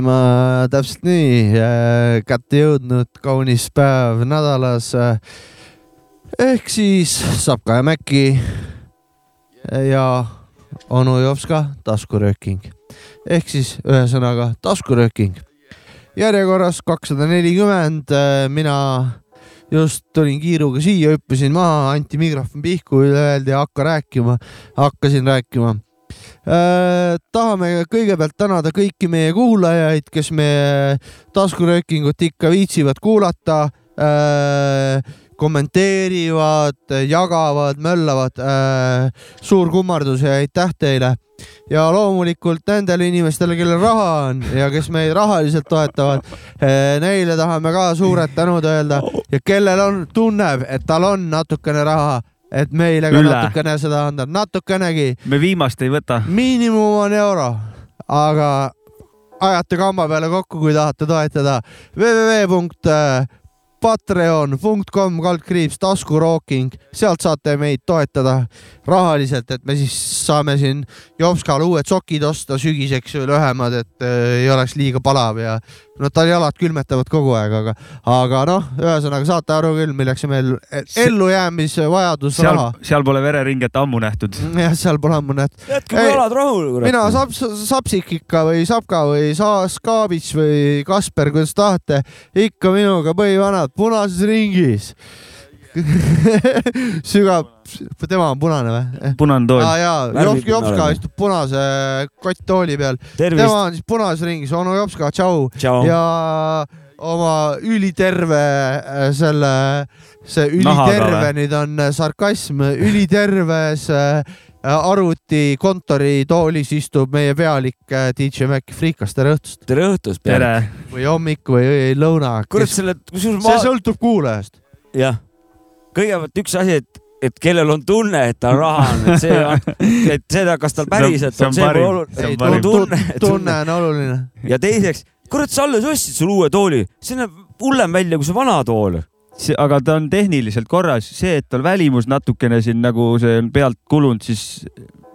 kuradi, ma täpselt nii kätte jõudnud, kaunis päev nädalas. ehk siis Sapka ja Mäkki ja onu Jopska taskurööking ehk siis ühesõnaga taskurööking. järjekorras kakssada nelikümmend, mina just tulin kiiruga siia, hüppasin maha, anti mikrofon pihku, öeldi hakka rääkima, hakkasin rääkima Äh, tahame kõigepealt tänada kõiki meie kuulajaid, kes meie taskuröökingut ikka viitsivad kuulata äh,, kommenteerivad, jagavad, möllavad äh,. suur kummardus ja aitäh teile ja loomulikult nendele inimestele, kellel raha on ja kes meid rahaliselt toetavad, äh, neile tahame ka suured tänud öelda ja kellel on, tunneb, et tal on natukene raha et meile ka Üle. natukene seda anda, natukenegi. me viimast ei võta. miinimum on euro, aga ajate kamba peale kokku, kui tahate toetada www patreon.com kaldkriips taskurooking, sealt saate meid toetada rahaliselt, et me siis saame siin Jopskale uued sokid osta sügiseks lühemad, et äh, ei oleks liiga palav ja no tal jalad külmetavad kogu aeg, aga, aga noh, ühesõnaga saate aru küll, milleks meil ellujäämise vajadus seal, raha. seal pole vereringet ammu nähtud. jah, seal pole ammu nähtud. jätke jalad rahule. mina saps, sapsik ikka või sapka või saas kaabits või Kasper, kuidas tahate, ikka minuga põhivanad punases ringis sügav, tema on punane või? punane tool ah,. jaa, Jopska, Jopska istub punase kotttooli peal. tema on siis punases ringis, onu Jopska, tšau. ja oma üliterve äh, selle, see üliterve nüüd on äh, sarkasm, üliterves äh, arvuti kontoritoolis istub meie pealik DJ Mac Freekas, tere õhtust. tere õhtust, pealik. või hommik või lõuna. kurat, selle, kusjuures ma. see sõltub kuulajast. jah kõigepealt üks asi, et, et kellel on tunne, et tal raha on, et see, et seda, kas tal päriselt on, see pole oluline. tunne, tunne on oluline. ja teiseks, kurat, sa alles ostsid sulle uue tooli, see näeb hullem välja kui see vana tool see, aga ta on tehniliselt korras, see, et tal välimus natukene siin nagu see on pealt kulunud, siis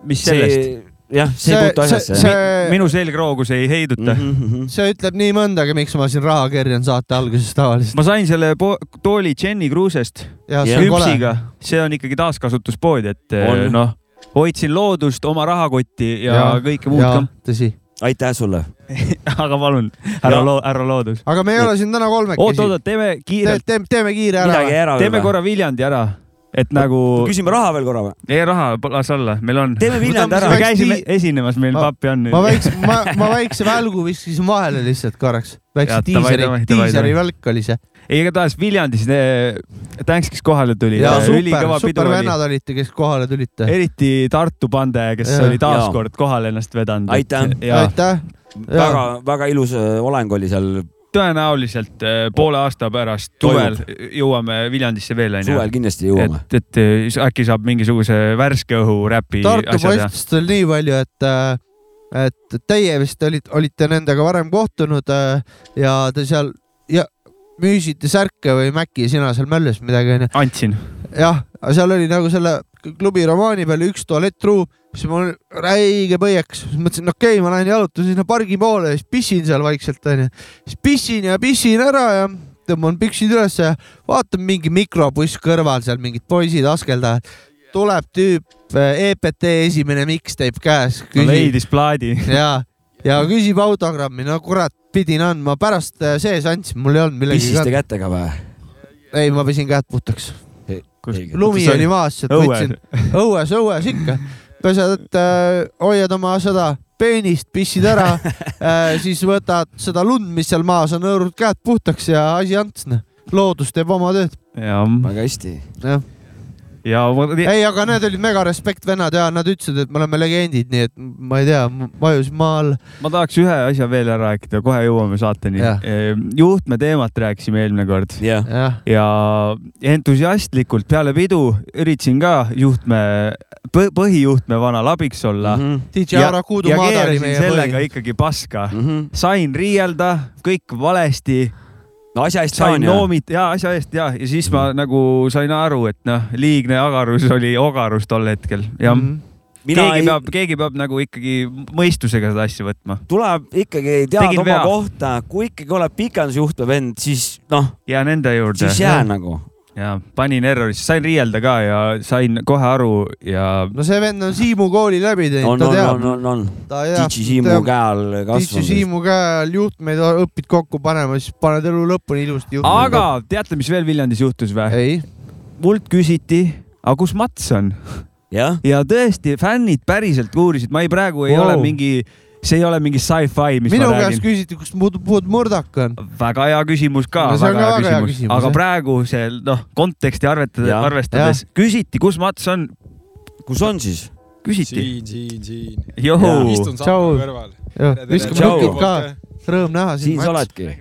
mis sellest? Jah, see ei puutu asjasse. See... minu selgroogus ei heiduta mm. -hmm. see ütleb nii mõndagi, miks ma siin raha kerjan saate alguses tavaliselt. ma sain selle tooli Jenny Cruise'ist, hüpsiga, see on ikkagi taaskasutuspood, et noh, hoidsin loodust, oma rahakotti ja, ja kõike muud ka. tõsi aitäh sulle aga palun, härra loo-, härra Loodus. aga me ei ole siin täna kolmekesi. oot, oot, teeme kiirelt Te,. teeme, teeme kiire ära. teeme korra Viljandi ära et nagu. küsime raha veel korra või? ei, raha las olla, meil on. teeme Viljandi ära. me käisime esinemas, meil pappi on. ma väikse, ma, ma väikse välgu viskasin vahele lihtsalt korraks. väikse diiseri, diiseri välk oli see. ei, igatahes Viljandis tänks, kes kohale tuli. ja super, super vennad olite, kes kohale tulite. eriti Tartu pande, kes ja. oli taaskord kohale ennast vedanud. aitäh. aitäh. väga, väga ilus äh, oleng oli seal tõenäoliselt äh, poole aasta pärast suvel jõuame Viljandisse veel onju. suvel kindlasti jõuame. et, et äh, äkki saab mingisuguse värske õhu räpi. Tartu paistis teil nii palju, et, äh, et teie vist olite, olite nendega varem kohtunud ja te seal ja müüsite särke või Mäkki, sina seal möllusid midagi onju? andsin. jah, seal oli nagu selle klubi romaani peal üks tualettruum siis mul räige põieks, mõtlesin, okei okay,, ma lähen jalutan sinna pargi poole ja siis pissin seal vaikselt onju. siis pissin ja pissin ära ja tõmban püksid ülesse ja vaatan mingi mikrobuss kõrval seal mingid poisid askeldavad. tuleb tüüp, EPT esimene mixtape käes. no leidis plaadi. ja, ja küsib autogrammi, no kurat, pidin andma, pärast äh, sees andsin, mul ei olnud millegi. pissiste kätega või? ei, ma pesin käed puhtaks. Lumi oli? maas, et võtsin. Õues, õues ikka. Pesed, et äh, hoiad oma seda peenist, pissid ära äh,, siis võtad seda lund, mis seal maas on, hõõrud käed puhtaks ja asi ants, noh. loodus teeb oma tööd. väga hästi. jah ja ei, aga need olid mega respekt vennad ja nad ütlesid, et me oleme legendid, nii et ma ei tea, vajusin maa all. ma tahaks ühe asja veel ära rääkida, kohe jõuame saateni. Ehm, juhtme teemat rääkisime eelmine kord ja, ja. ja entusiastlikult peale pidu üritasin ka juhtme, põhijuhtme vanal abiks olla mm. -hmm. DJ Aura Kuudu Maada oli meie põhi. sellega ikkagi paska mm. -hmm. sain riielda, kõik valesti no asja eest sain noomit ja asja eest ja, ja siis ma nagu sain aru, et noh, liigne agarus oli ogarus tol hetkel, jah mm. -hmm keegi ei... peab, keegi peab nagu ikkagi mõistusega seda asja võtma. tuleb ikkagi teada oma vea. kohta, kui ikkagi oled pikendusjuht või vend, siis noh. jää nende juurde. siis jää nagu ja panin errorisse, sain riielda ka ja sain kohe aru ja. no see vend on Siimu kooli läbi teinud, ta teab. on, on, on, on. Titsi Siimu käe all kasvanud. Titsi Siimu käe all juhtmeid õpid kokku panema, siis paned elu lõpuni ilusti. aga teate, mis veel Viljandis juhtus või? mult küsiti, aga kus Mats on? ja, ja tõesti, fännid päriselt uurisid, ma ei, praegu ei wow. ole mingi see ei ole mingi sci-fi, mis minu käest küsiti, kus Wood Murdoch on. väga hea küsimus ka no,, väga, hea, väga küsimus. hea küsimus, aga jah. praegu see noh, konteksti arvetades, arvestades ja. küsiti, kus Mats on. kus on siis? küsiti. siin, siin, siin. istun sammu kõrval. viskame nukid ka, rõõm näha sind. siin sa oledki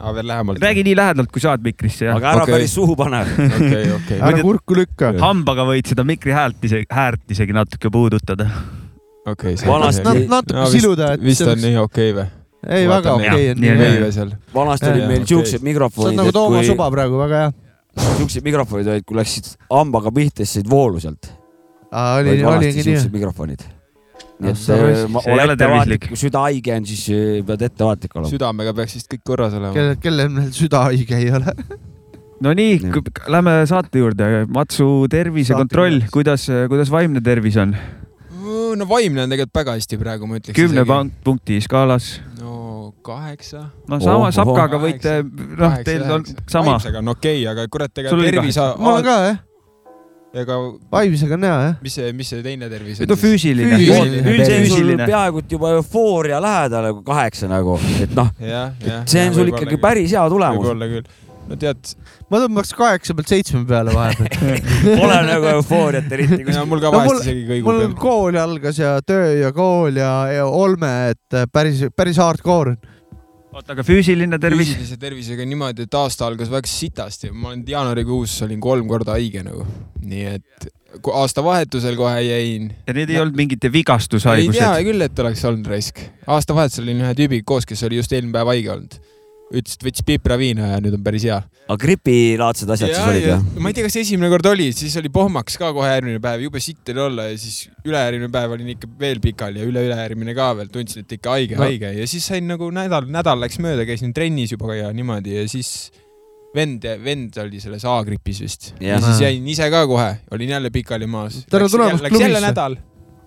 aa, veel lähemalt. räägi nii lähedalt, kui saad mikrisse. aga ära okay. päris suhu pane. okei, okei. ära kurku lükka. hambaga võid seda mikri häält isegi, häärt isegi natuke puudutada. Okei okay,. vanasti. natuke no, siluda, et. vist on nii okei okay, või? ei, väga okei on. nii veive seal. vanasti olid meil siuksed mikrofonid. see on nagu Toomas Uba praegu, väga hea. siuksed mikrofonid olid, kui läksid hambaga pihta, siis said voolu sealt. oli, oligi nii. mikrofonid nii et ma olen ettevaatlik, kui süda haige on, siis äh, pead ettevaatlik olema. südamega peaks vist kõik korras olema. kellel, kellel meil süda haige ei ole no nii, lähme saate juurde. Matsu tervisekontroll, kuidas, kuidas vaimne tervis on? No vaimne on tegelikult väga hästi praegu, ma ütleks. kümne punkti skaalas? no kaheksa. no sama oh, Sapkaga oh, võite, noh, teil on sama. vaimsega on okei okay,, aga kurat, ega tervis. mul on ka jah ega. vaimsega on hea jah. mis see, mis see teine tervis on? no füüsiline. füüsiline. sul peaaegu juba eufooria lähedal nagu kaheksa nagu, et noh, see on sul ikkagi päris hea tulemus. võib-olla küll no tead. ma tõmbaks kaheksa pealt seitsme peale vahepeal Pole nagu eufooriat eriti. mul ka vahest no, isegi kõigub. mul kool algas ja töö ja kool ja, ja olme, et päris, päris hardcore on oota, aga füüsiline tervis? füüsilise tervisega niimoodi, et aasta algas väga sitasti, ma olen jaanuarikuus olin kolm korda haige nagu, nii et aastavahetusel kohe jäin. ja need ei olnud mingite vigastushaigused? ei tea küll, et oleks olnud raisk. aastavahetusel olin ühe tüübiga koos, kes oli just eelmine päev haige olnud ütles, et võttis pipraviina ja nüüd on päris hea. aga gripilaadsed asjad ja, siis olid jah? ma ei tea, kas esimene kord oli, siis oli pohmaks ka kohe järgmine päev, jube sitt oli olla ja siis ülejärgmine päev olin ikka veel pikali ja üle-ülejärgmine ka veel, tundsin, et ikka haige no., haige ja siis sain nagu nädal, nädal läks mööda, käisin trennis juba ja niimoodi ja siis vend, vend oli selles A-gripis vist ja, ja siis jäin ise ka kohe, olin jälle pikali maas. tere tulemast klubisse. Jälle nädal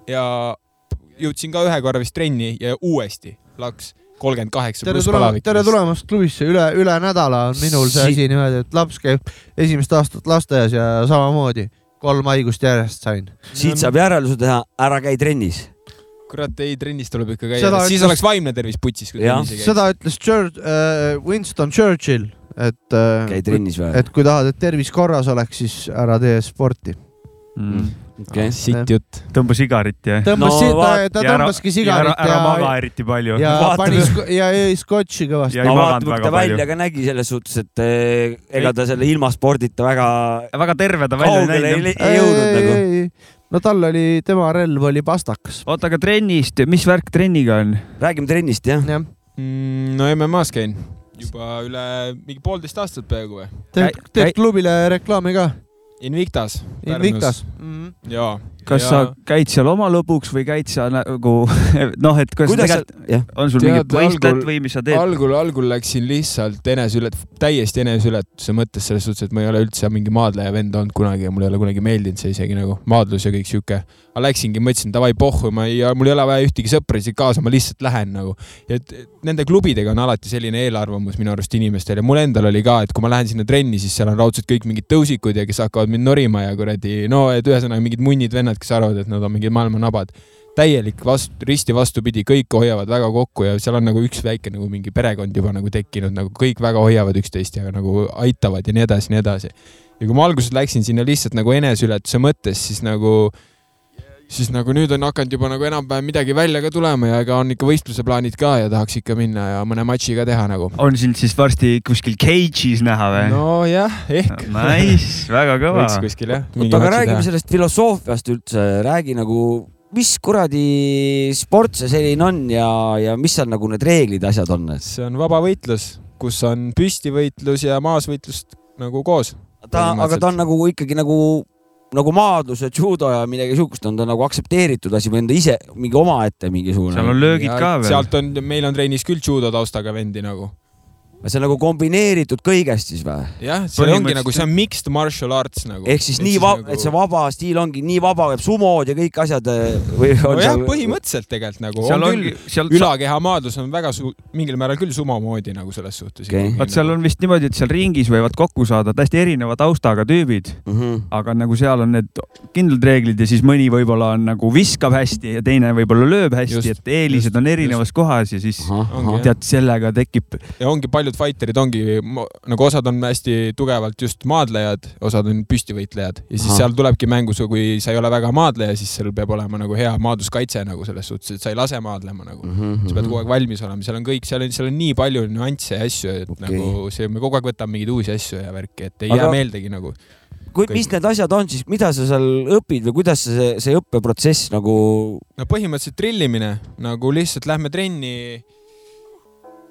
ja jõudsin ka ühe korra vist trenni ja uuesti laks kolmkümmend kaheksa pluss palavik. tere tulemast klubisse, üle, üle nädala on minul see asi niimoodi, et laps käib esimest aastat lasteaias ja samamoodi kolm haigust järjest sain. siit saab järelduse teha, ära käi trennis kurat, ei trennis tuleb ikka käia, siis ütles... oleks vaimne tervis putsis. seda ütles Church, äh, Winston Churchill, et äh,. käi trennis või? et kui tahad, et tervis korras oleks, siis ära tee sporti mm okay.. sitt jutt. tõmba sigarit ja. tõmbas no,, ta, ta tõmbaski sigarit ja. ära maga eriti palju. ja pani ja jõi skotši kõvasti. ma vaatan, kui ta välja ka nägi selles suhtes, et eh, ega ta selle ilma spordita väga. väga terve ta välja ei näinud. ei jõudnud nagu no tal oli, tema relv oli pastakas. oota, aga trennist, mis värk trenniga on? räägime trennist jah ja. Mm,. no MM-as käin juba üle mingi poolteist aastat peaaegu või. teed, teed klubile reklaami ka? Invictas. Invictas. Mm -hmm. jaa kas ja... sa käid seal oma lõbuks või käid sa nagu noh, et kas Kuidas tegelikult sa... on sul Tead, mingit võistlet või mis sa teed? algul, algul läksin lihtsalt eneseület-, täiesti eneseületuse mõttes selles suhtes, et ma ei ole üldse mingi maadleja vend olnud kunagi ja mulle ei ole kunagi meeldinud see isegi nagu maadlus ja kõik sihuke. aga läksingi, mõtlesin davai pohhu, ma ei, mul ei ole vaja ühtegi sõpra isegi kaasa, ma lihtsalt lähen nagu. ja et nende klubidega on alati selline eelarvamus minu arust inimestel ja mul endal oli ka, et kui ma lähen sinna trenni, siis seal on raudselt kõik mingid tõusikud ja kes hakkavad mind norima ja kuradi no, et ühesõnaga mingid munnid vennad, kes arvavad, et nad on mingid maailma nabad. täielik vastu, risti vastupidi, kõik hoiavad väga kokku ja seal on nagu üks väike nagu mingi perekond juba nagu tekkinud, nagu kõik väga hoiavad üksteist ja nagu aitavad ja nii edasi, nii edasi. ja kui ma alguses läksin sinna lihtsalt nagu eneseületuse mõttes, siis nagu siis nagu nüüd on hakanud juba nagu enam-vähem midagi välja ka tulema ja ega on ikka võistluse plaanid ka ja tahaks ikka minna ja mõne matši ka teha nagu. on sind siis varsti kuskil cage'is näha või? nojah, ehk no,. Nice, väga kõva. võiks kuskil jah. oota, aga räägime teha. sellest filosoofiast üldse, räägi nagu, mis kuradi sport see selline on ja, ja mis seal nagu need reeglid, asjad on? see on vaba võitlus, kus on püstivõitlus ja maasvõitlus nagu koos. ta, aga ta on nagu ikkagi nagu nagu maadlus ja judo ja midagi siukest on ta nagu aktsepteeritud asi või on ta ise mingi omaette mingisugune. seal on löögid ka veel. sealt on, meil on trennis küll judo taustaga vendi nagu see on nagu kombineeritud kõigest siis või? jah, see ongi nagu, see on mixed martial arts nagu. ehk siis et nii vaba nagu..., et see vaba stiil ongi nii vaba, võib sumod ja kõik asjad eh, või on no jah, seal... põhimõtteliselt tegelikult nagu seal on küll, seal... ülakehamaadlus on väga su-, mingil määral küll sumo moodi nagu selles suhtes okay.. vot seal on vist niimoodi, et seal ringis võivad kokku saada täiesti erineva taustaga tüübid mm, -hmm. aga nagu seal on need kindlad reeglid ja siis mõni võib-olla on nagu viskab hästi ja teine võib-olla lööb hästi, et eelised just, on erinevas just. kohas ja siis aha, aha. tead, sellega tekib. ja ongi paljud paljud fighterid ongi nagu osad on hästi tugevalt just maadlejad, osad on püstivõitlejad ja siis Aha. seal tulebki mängu, kui sa ei ole väga maadleja, siis sul peab olema nagu hea maadluskaitse nagu selles suhtes, et sa ei lase maadlema nagu mm. -hmm. sa pead kogu aeg valmis olema, seal on kõik, seal on, seal on nii palju nüansse ja asju, et okay. nagu see, me kogu aeg võtame mingeid uusi asju ja värki, et ei Aga... jää meeldegi nagu kui, mis need asjad on siis, mida sa seal õpid või kuidas see, see õppeprotsess nagu? no põhimõtteliselt trillimine, nagu lihtsalt lähme trenni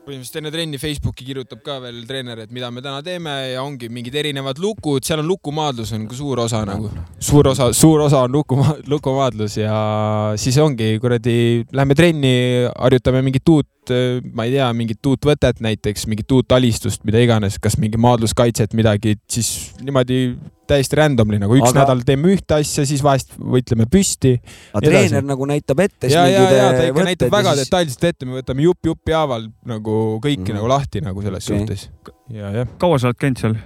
põhimõtteliselt enne trenni Facebooki kirjutab ka veel treener, et mida me täna teeme ja ongi mingid erinevad lukud, seal on lukumaadlus on suur osa nagu, suur osa, suur osa on lukumaa-, lukumaadlus ja siis ongi kuradi, lähme trenni, harjutame mingit uut ma ei tea, mingit uut võtet näiteks, mingit uut alistust, mida iganes, kas mingi maadluskaitset, midagi, siis niimoodi täiesti randomly nagu üks aga... nädal teeme ühte asja, siis vahest võitleme püsti. aga treener nagu näitab ette. ja, ja, ja ta ikka näitab väga siis... detailselt ette, me võtame jupp jupi haaval nagu kõiki mm. nagu lahti nagu selles okay. suhtes. ja, jah. kaua sa oled käinud seal?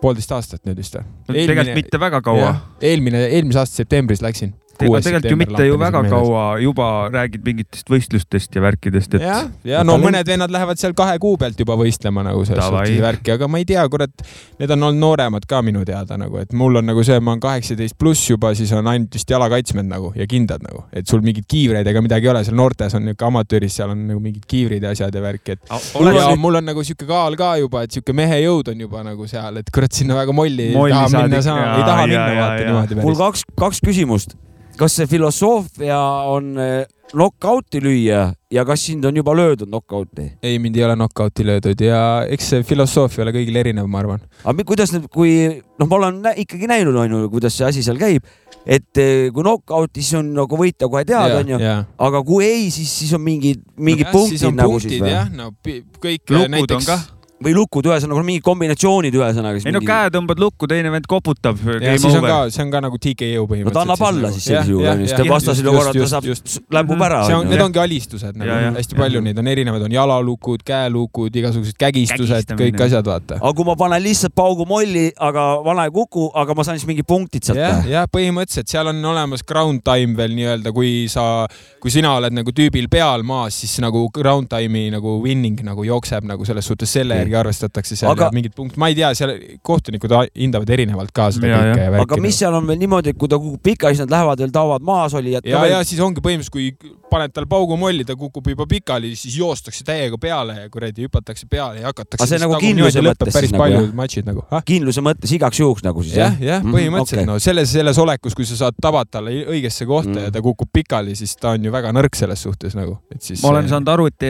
poolteist aastat nüüd vist või? tegelikult mitte väga kaua. eelmine, eelmise aasta septembris läksin ega tegelikult ju mitte ju väga meeles. kaua juba räägid mingitest võistlustest ja värkidest, et. ja, ja no mõned vennad lähevad seal kahe kuu pealt juba võistlema nagu selles suhtes värki, aga ma ei tea, kurat, need on olnud nooremad ka minu teada nagu, et mul on nagu see, ma olen kaheksateist pluss juba, siis on ainult vist jalakaitsmed nagu ja kindad nagu, et sul mingeid kiivreid ega midagi ei ole, seal noortes on niuke amatööris, seal on nagu mingid kiivrid ja asjad ja värk, et A, mul, ja, mul on nagu siuke kaal ka juba, et siuke mehe jõud on juba nagu seal, et kurat, sinna väga molli, molli ei taha minna, ei taha minna vaata niimoodi mul kaks, kaks küsimust kas see filosoofia on eh, knock-out'i lüüa ja kas sind on juba löödud knock-out'i? ei, mind ei ole knock-out'i löödud ja eks see filosoofia ole kõigil erinev, ma arvan. aga kuidas nüüd, kui noh, ma olen nä ikkagi näinud, onju, kuidas see asi seal käib, et eh, kui knock-out'is on nagu võita kohe tead, onju, aga kui ei, siis, siis on mingid, mingid no, punktid nagu punktid, siis või? jah, no kõik Lukud näiteks või lukud, ühesõnaga mingid kombinatsioonid, ühesõnaga. ei no käe tõmbad lukku, teine vend koputab. siis on ka, see on ka nagu TKO põhimõtteliselt. no ta annab alla siis sellisel juhul, onju, sest vastasel korral ta saab, lämbub ära. Need ongi alistused nagu, hästi palju neid on erinevaid, on jalalukud, käelukud, igasugused kägistused, kõik asjad, vaata. aga kui ma panen lihtsalt paugu molli, aga vana ei kuku, aga ma saan siis mingid punktid sealt. jah, jah, põhimõtteliselt seal on olemas ground time veel nii-öelda, kui sa, kui sina oled nagu tüübil peal maas, siis nagu ground time'i nagu winning nagu jookseb nagu selles suhtes selle järgi järgi arvestatakse seal aga... mingid punktid, ma ei tea, seal kohtunikud hindavad erinevalt ka seda ja, kõike. aga mis seal on veel niimoodi, et kui ta kukub pika, siis nad lähevad veel taovad maas olijad. ja, ja siis ongi põhimõtteliselt, kui paned tal paugu molli, ta kukub juba pikali, siis joostakse täiega peale ja kuradi hüpatakse peale ja hakatakse. see nagu kindluse mõttes päris nagu, palju matšid nagu. kindluse mõttes igaks juhuks nagu siis jah? jah, mhm, põhimõtteliselt okay. no selles, selles olekus, kui sa saad tabada talle õigesse kohta mm. ja ta kukub pikali, siis ta on ju väga nõrk selles suhtes nagu, et siis. ma olen saanud aru, et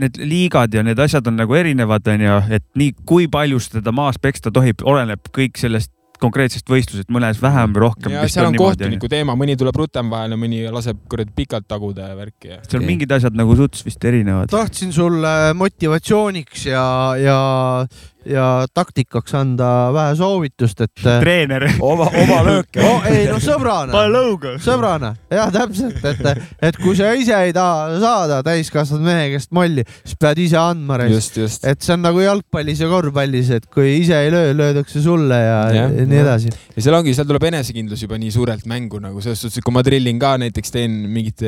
need liigad ja need asjad on nagu erinevad, onju, et nii kui palju teda maas peksta tohib, oleneb kõik sellest konkreetsest võistlusest, mõnes vähem või rohkem. ja seal on, on kohtuniku teema, mõni tuleb rutem vahele, mõni laseb kuradi pikalt taguda ja värki ja. seal mingid asjad nagu suts vist erinevad. tahtsin sulle motivatsiooniks ja, ja ja taktikaks anda vähe soovitust, et. Äh, treener. oma, oma lööke oh,. ei no sõbrana. sõbrana, jah, täpselt, et, et kui sa ise ei taha saada täiskasvanud mehe käest molli, siis pead ise andma. et see on nagu jalgpallis ja korvpallis, et kui ise ei löö, löödakse sulle ja, ja, ja nii edasi. ja seal ongi, seal tuleb enesekindlus juba nii suurelt mängu nagu selles suhtes, et kui ma trillin ka näiteks teen mingit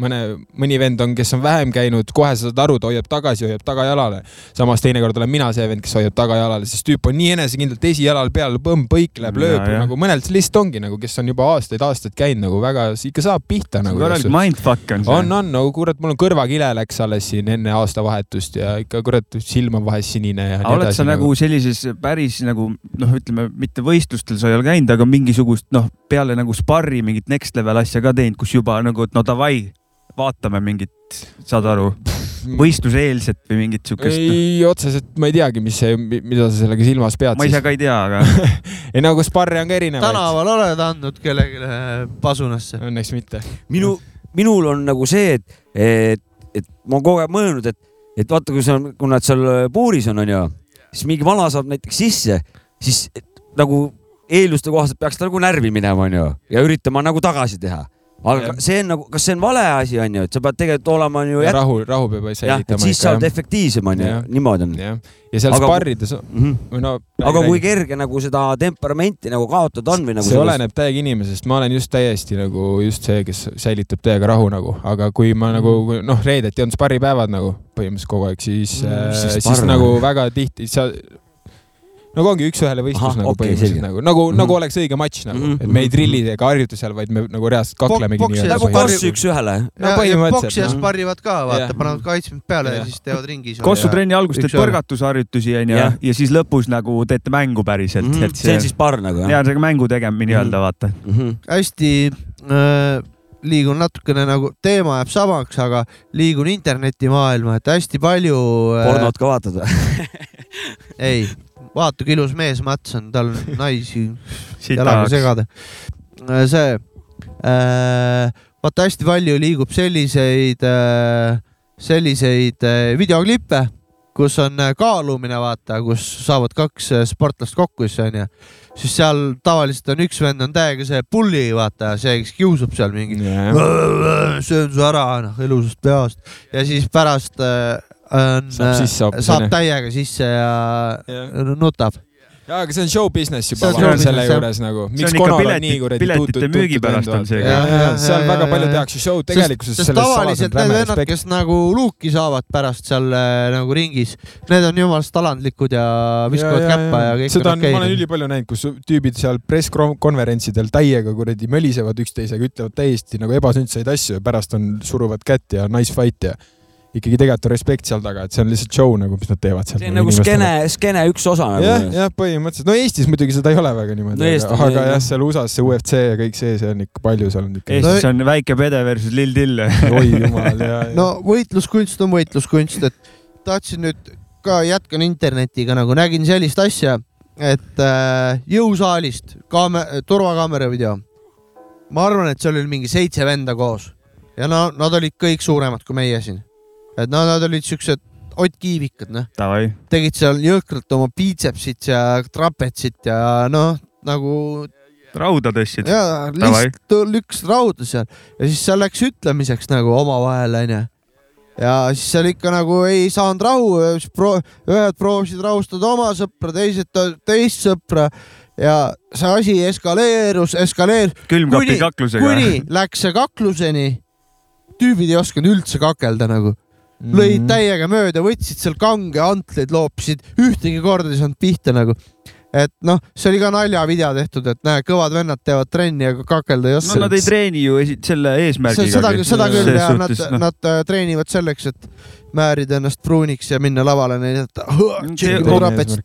mõne, mõni vend on, kes on vähem käinud, kohe sa saad aru, ta hoiab tagasi, hoiab tagajalale. samas teinekord olen mina see vend, kes hoiab tagajalale, sest tüüp on nii enesekindlalt esijalal peal, põmm, põikleb, lööb ja, nagu mõnelt lihtsalt ongi nagu, kes on juba aastaid-aastaid käinud nagu väga, ikka saab pihta nagu. korralik mindfuck on see. on, on, no kurat, mul on kõrvakile läks alles siin enne aastavahetust ja ikka kurat, silm on vahest sinine ja oled sa nagu, nagu sellises päris nagu noh, ütleme mitte võistlustel sa ei ole käinud, aga mingisugust noh, peale nagu sparri mingit next level asja ka teinud, kus juba nagu, et no davai vaatame mingit, saad aru? võistluseelset või mingit siukest? ei, otseselt ma ei teagi, mis see, mida sa sellega silmas pead. ma ise ka ei tea, aga ei nagu sparre on ka erinevaid. tänaval oled andnud kellelegi pasunasse? Õnneks mitte. minu, minul on nagu see, et, et, et ma olen kogu aeg mõelnud, et, et vaata, kui sa, kui nad seal puuris on, onju, siis mingi vana saab näiteks sisse, siis nagu eelduste kohaselt peaks ta nagu närvi minema, onju, ja üritama nagu tagasi teha aga see on nagu, kas see on vale asi, on ju, et sa pead tegelikult olema ju. rahu, rahu peab säilitama. siis sa oled efektiivsem, on ju, niimoodi on. ja, seal aga, sparrides mm. -hmm. No, aga kui kerge nagu seda temperamenti nagu kaotada on või nagu. see sellest... oleneb täiega inimesest, ma olen just täiesti nagu just see, kes säilitab täiega rahu nagu, aga kui ma nagu noh, reedeti on sparripäevad nagu põhimõtteliselt kogu aeg, siis mm, äh,, siis nagu väga tihti sa nagu ongi üks-ühele võistlus Aha, nagu okay, põhimõtteliselt nagu, nagu mm, -hmm. nagu oleks õige matš nagu mm, -hmm. et me ei trilli ega harjuta seal, vaid me nagu reaalselt kaklemegi nii-öelda. nagu koss üks-ühele. no põhimõtteliselt. poksijas sparrivad ka, vaata, panevad kaitsmed peale ja. ja siis teevad ringis. kossutrenni alguses teed põrgatusharjutusi onju ja. ja siis lõpus nagu teete mängu päriselt mm. -hmm. see on siis parr nagu jah? ja see on mängu tegemine nii-öelda mhm. vaata. -hmm. hästi äh, liigun natukene nagu, teema jääb samaks, aga liigun internetimaailma, et hästi palju äh.... pornot ka vaatad või ei vaata kui ilus mees Mats on, tal on naisi jalaga segada. Äh, see äh,, vaata hästi palju liigub selliseid äh,, selliseid äh, videoklippe, kus on äh, kaalumine, vaata, kus saavad kaks äh, sportlast kokku, siis onju. siis seal tavaliselt on üks vend on täiega see pulli, vaata, see, kes kiusab seal mingi yeah., söön su ära, noh, ilusast peost ja siis pärast äh, on, saab, sisse, saab täiega sisse ja, ja. nutab jaa, aga see on show business juba show selle juures nagu. miks Konor on nii kuradi piletite müügi pärast on see. seal väga palju tehakse show'd tegelikkuses. sest tavaliselt need vennad, kes nagu luuki saavad pärast seal äh, nagu ringis, need on jumalast alandlikud ja viskavad käppa ja kõik. seda on, ma olen ülipalju näinud, kus tüübid seal presskonverentsidel täiega kuradi mölisevad üksteisega, ütlevad täiesti nagu ebasündsaid asju ja pärast on, suruvad kätt ja nice fight ja ikkagi tegelikult on respekt seal taga, et see on lihtsalt show nagu, mis nad teevad seal. see on nagu skeene, skeene üks osa nagu. jah, jah, põhimõtteliselt. no Eestis muidugi seda ei ole väga niimoodi no, aga, aga jah, seal USA-s see UFC ja kõik see, see on ikka palju, seal on ikka. Eestis no, on väike pede versus lill till oi jumal, ja. no võitluskunst on võitluskunst, et tahtsin nüüd ka jätkan internetiga nagu nägin sellist asja, et äh, jõusaalist kaame-, turvakaamera video. ma arvan, et seal oli mingi seitse venda koos ja no nad olid kõik suuremad kui meie siin et no nad olid siuksed Ott Kiivikad, noh. tegid seal jõhkralt oma biitsepsit ja trapetsit ja noh, nagu. rauda tõstsid. ja, lihtsalt lükkasid rauda seal ja siis seal läks ütlemiseks nagu omavahel onju. ja siis seal ikka nagu ei saanud rahu, ühed proovisid rahustada oma sõpra, teised teist sõpra ja see asi eskaleerus, eskaleerus. külmkapi kaklusega. kuni läks see kakluseni. tüübid ei osanud üldse kakelda nagu lõid mhm. täiega mööda, võtsid seal kange antleid, loopisid, ühtegi korda ei saanud pihta nagu. et noh, see oli ka naljavideo tehtud, et näe, kõvad vennad teevad trenni, aga kakelda ei oska. no nad ei treeni ju selle eesmärgiga. seda, seda küll ja nad, no. nad äh, treenivad selleks, et määrida ennast pruuniks ja minna lavale näidata.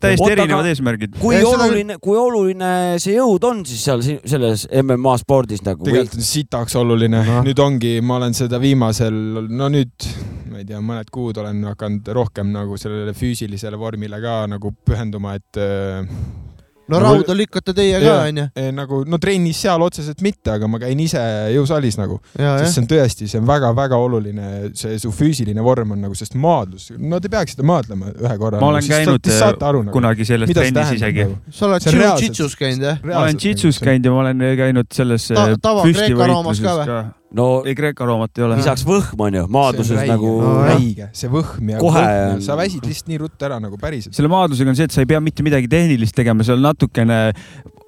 täiesti erinevad eesmärgid. kui oluline, kui oluline see jõud on siis seal selles MMA spordis nagu? tegelikult on sitaks oluline no., nüüd ongi, ma olen seda viimasel, no nüüd ma ei tea, mõned kuud olen hakanud rohkem nagu sellele füüsilisele vormile ka nagu pühenduma, et no nagu, rauda lükkate teie ka, onju. nagu no trennis seal otseselt mitte, aga ma käin ise jõusaalis nagu, sest see on tõesti, see on väga-väga oluline, see su füüsiline vorm on nagu, sest maadlus, no te peaksite maadlema ühe korra. ma olen nagu, käinud aru, nagu, kunagi selles trennis isegi nagu.. sa oled jiu-jitsus käinud jah? ma olen jitsus käinud ja ma olen käinud selles Ta, püstivõitluses ka no ei Kreeka-Roomat ei ole. lisaks võhm on ju, maadluses nagu no,. räige, see võhm ja kohe võhm, sa väsid lihtsalt nii ruttu ära nagu päriselt. selle maadlusega on see, et sa ei pea mitte midagi tehnilist tegema, seal natukene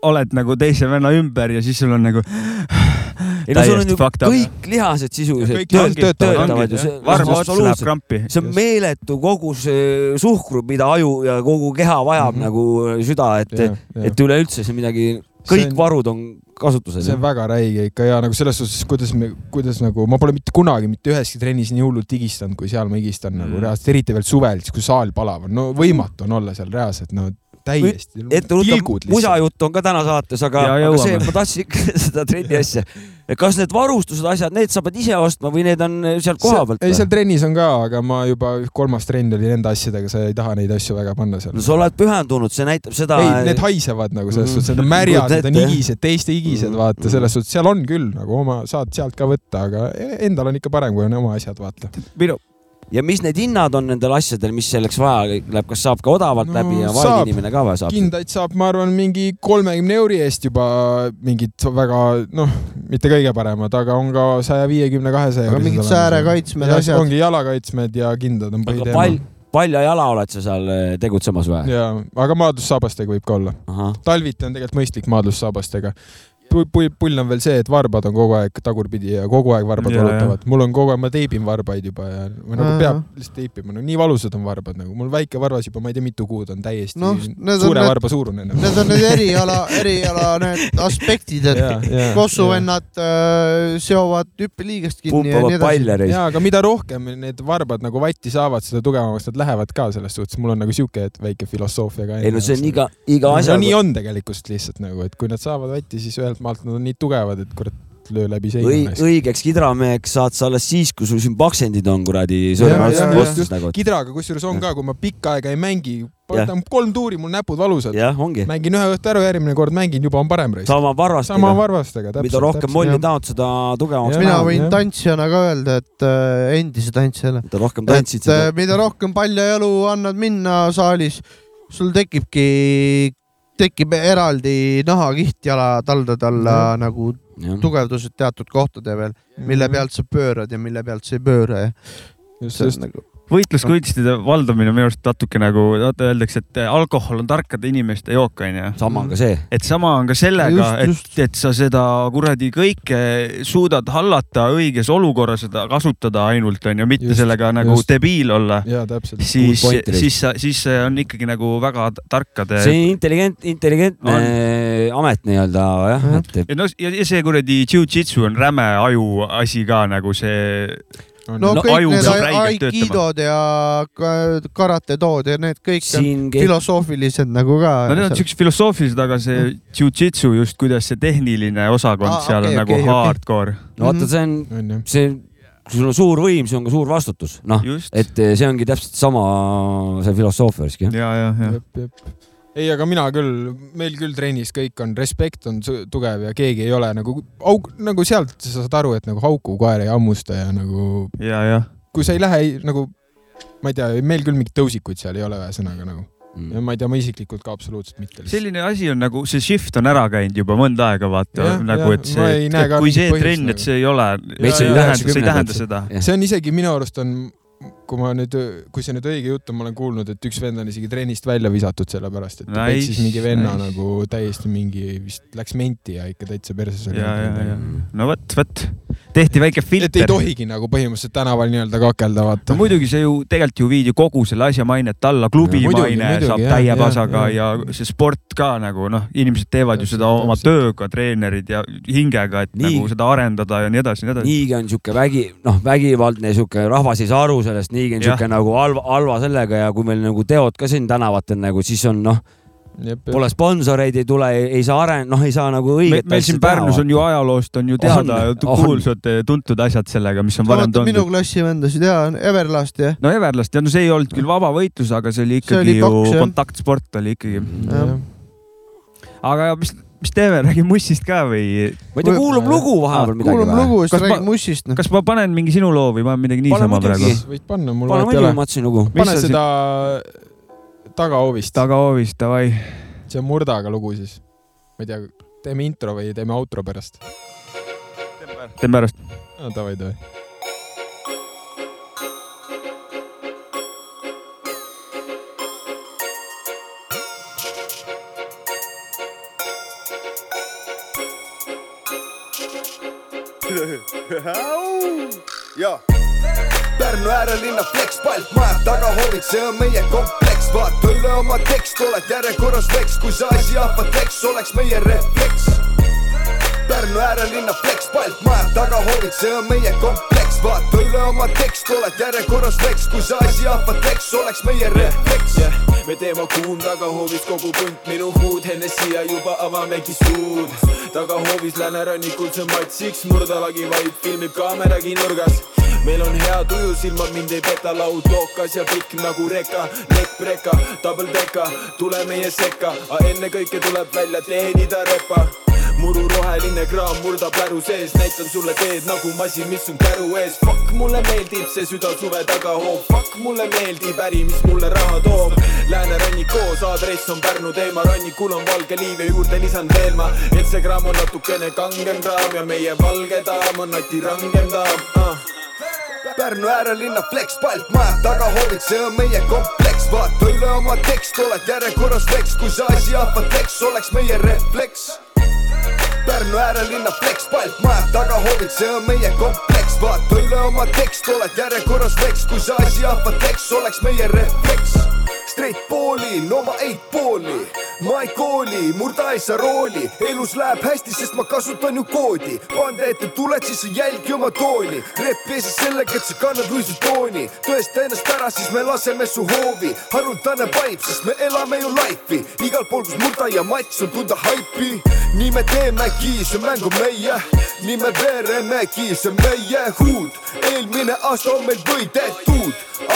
oled nagu teise venna ümber ja siis sul on nagu ei no sul on ju kõik lihased sisuliselt töötavad ju. varm ots läheb krampi. see on meeletu kogus äh, suhkru, mida aju ja kogu keha vajab mm -hmm. nagu süda, et, et üleüldse see midagi kõik on, varud on kasutusel. see on väga räige ikka ja nagu selles suhtes, kuidas me, kuidas nagu ma pole mitte kunagi mitte üheski trennis nii hullult higistanud, kui seal ma higistan nagu mm. nagu reaalselt, eriti veel suvel, siis kui saal palav on, no võimatu on olla seal reaalselt, no täiesti. ettevõtte musajutt on ka täna saates, aga, aga see, ma tahtsin ikka seda trenni asja. kas need varustused, asjad, need sa pead ise ostma või need on sealt koha pealt ei, seal trennis on ka, aga ma juba kolmas trenn oli nende asjadega, sa ei taha neid asju väga panna seal no. sa oled pühendunud, see näitab seda. ei, need haisevad nagu selles Mhm. suhtes, need on märjad, need on higised, teiste higised, Mhm. vaata selles suhtes, seal on küll nagu oma, saad sealt ka võtta, aga endal on ikka parem, kui on oma asjad, vaata. minu, ja mis need hinnad on nendel asjadel, mis selleks vaja läheb, kas saab ka odavalt No läbi ja vaene inimene ka või saab? kindaid saab, ma arvan, mingi kolmekümne euri eest juba mingid väga noh, mitte kõige paremad, aga on ka saja viiekümne, kahesaja. aga mingid säärekaitsmed, asjad. ongi jalakaitsmed ja kindad on põhiteema pall, palja jala oled sa seal eh, tegutsemas või? ja, aga maadlussaabastega võib ka olla. talviti on tegelikult mõistlik maadlussaabastega. pull, pull on veel see, et varbad on kogu aeg tagurpidi ja kogu aeg varbad Jaa, valutavad. mul on kogu aeg, ma teipin varbaid juba ja või nagu peab lihtsalt teipima, no nii valusad on varbad nagu, mul väike varvas juba, ma ei tea, mitu kuud on täiesti no, suure need- varba suurune nagu.. Need on need eriala, eriala need aspektid, et Jaa, jaa, kossuvennad äh, seovad hüppeliigest kinni ja nii pumpavad edasi. palle reis. ja, aga mida rohkem need varbad nagu vatti saavad, seda tugevamaks nad lähevad ka selles suhtes, mul on nagu siuke et väike filosoofia ka. ei no see on iga, iga no, asja. nii on tegelikult lihtsalt nagu, et kui nad saavad vatti, siis ühelt maalt nad on nii tugevad, et kurat löö läbi seina Õi,. õigeks kidrameheks saad sa alles siis, kui sul siin paksendid on kuradi Jaa, jaa, sõrme just, otsas nagu. kidraga kusjuures on ka, kui ma pikka aega ei mängi, võtan kolm tuuri, mul näpud valusad. mängin ühe õhtu ära, järgmine kord mängin, juba on parem reis. sama sama varvastega. varvastega, täpselt. mida rohkem molli tahad, seda tugevamaks mina võin jah. tantsijana ka öelda, et äh, endise tantsijana, mida rohkem tantsid, äh, seda. mida rohkem paljajalu annad minna saalis, sul tekibki, tekib eraldi nahakiht jala taldade alla Mhm. nagu tugevdused teatud kohtade peal, mille pealt sa pöörad ja mille pealt sa ei pööra ja just, just. nagu võitluskunstide valdamine on minu arust natuke nagu, vaata öeldakse, et alkohol on tarkade inimeste jook, onju. sama on ka see. et sama on ka sellega, et, et sa seda kuradi kõike suudad hallata õiges olukorras, seda kasutada ainult onju, mitte Just, sellega nagu just. debiil olla. siis siis sa, siis see on ikkagi nagu väga tarkade. see on intelligent, intelligentne amet nii-öelda jah, et ja no ja ja see kuradi jujitsu on räme aju asi ka nagu see. No No kõik need aikidod ja ka- karatetood ja need kõik on siin kehtib filosoofilised nagu ka. no need on siuksed filosoofilised, aga see jujitsu just, kuidas see tehniline osakond Aa, seal okei, on nagu okei, okei. hardcore. no vaata, see on, on ju. see, kui sul on suur võim, see on ka suur vastutus, noh, et see ongi täpselt sama see filosoofia värski. ja, ja, ja. jep. ei, aga mina küll, meil küll trennis kõik on, respekt on tugev ja keegi ei ole nagu auk, nagu sealt sa saad aru, et nagu hauku koer ei hammusta ja nagu ja, ja. kui sa ei lähe ei- nagu, ma ei tea, meil küll mingeid tõusikuid seal ei ole ühesõnaga nagu Mm. ja ma ei tea, ma isiklikult ka absoluutselt mitte. selline asi on nagu see shift on ära käinud juba mõnda aega, vaata Jah, nagu, jah, et see ka kui see trenn, et nagu. see ei ole, see ei tähenda, see ei 90-ndad. tähenda seda. see on isegi minu arust on, kui ma nüüd, kui see nüüd õige jutt on, ma olen kuulnud, et üks vend on isegi trennist välja visatud sellepärast, et ta Nice, peksis mingi venna nice. nagu täiesti mingi, vist läks menti ja ikka täitsa perses oli. ja, ja, ja no vot, vot tehti väike et ei filter. tohigi nagu põhimõtteliselt tänaval nii-öelda kakelda, vaata no. muidugi see ju tegelikult ju viidi kogu selle asja mainet alla, klubi Ja, muidugi, maine muidugi, saab jah, täie pasaga jah. ja see sport ka nagu noh, inimesed teevad ju Täpselt, seda oma täpselt. tööga, treenerid ja hingega, et Nii. nagu seda arendada ja nii edasi, nii edasi. niigi on sihuke vägi, noh, vägivaldne sihuke, rahvas ei saa aru sellest, niigi on sihuke nagu halva, halva sellega ja kui meil nagu teod ka siin tänavatel nagu, siis on noh, pole sponsoreid, ei tule, ei saa aren-, noh, ei saa nagu õiget meil siin Pärnus on ju ajaloost on ju teada kuulsad tuntud asjad sellega, mis on varem vaata minu toodud. klassivendasid ja Everlast ja no Everlast ja no see ei olnud küll vaba võitlus, aga see oli ikkagi oli ju poks, jah. kontaktsport oli ikkagi. Aga mis, mis teeme, räägime Mussist ka või? ma ei tea, kuulub lugu vahepeal midagi kuulame või? lugu, siis Kas ma- räägime Mussist. kas ma panen mingi sinu loo või ma midagi Pane niisama muidugi. praegu? võid panna, mul pane vahet ei muidugi, ole. ma mõtlesin lugu. Mis pane seda tagahoovist, tagahoovis, davai. see on Murdaga lugu siis. ma ei tea, teeme intro või teeme outro pärast? teeme pärast. davai, davai. ja Pärnu äärelinna flexpalt majab tagahoovid, see on meie kompleks, vaata üle oma tekst, oled järjekorras veks, kui see asi ahvat leks, oleks meie refleks. Pärnu äärelinna flexpalt majab tagahoovid, see on meie kompleks, vaata üle oma tekst, oled järjekorras veks, kui see asi ahvatleks, oleks meie refleks yeah.. me teeme kuum tagahoovis kogu punt minu huud enne siia juba avamegi suud. tagahoovis läänerannikul see matsiks, murdalagi vaid filmib kaameragi nurgas. meil on hea tuju, silmad mind ei peta, laud lookas ja pikk nagu reka, lekk preka, double deka, tule meie sekka, ennekõike tuleb välja teenida repa muru roheline kraam murdab läru sees, näitan sulle teed nagu masin, mis on käru ees. Fuck, mulle meeldib see süda suve tagahoov, fuck, mulle meeldib äri, mis mulle raha toob. läänerannik koos, aadress on Pärnu teema, rannikul on valge liiv ja juurde lisan veel ma, et see kraam on natukene kangem kraam ja meie valge daam on nati rangem daam uh.. Pärnu äärelinna flex, palk majad tagahoovid, see on meie kompleks, vaata üle oma tekst, oled järjekorras veks, kui see asi ahvatleks, oleks meie refleks. Pärnu äärelinna flex, palk majad tagahoovid, see on meie kompleks, vaata üle oma tekst, oled järjekorras veks, kui see asi ahvatleks, oleks meie refleks. Straight poolin oma eight pooli, ma ei kooli, murda ei saa rooli, elus läheb hästi, sest ma kasutan ju koodi. pande ette tuled, siis sa jälgi oma tooli, rep ees sellega, et sa kannad Louis'i tooni. tõesta ennast ära, siis me laseme su hoovi, haruldane vibe, sest me elame ju life'i, igal pool, kus murda ja mats on tunda haipi. nii me teemegi, see mäng on meie, nii me veeremegi, see on meie huud. eelmine aasta on meil võidetud,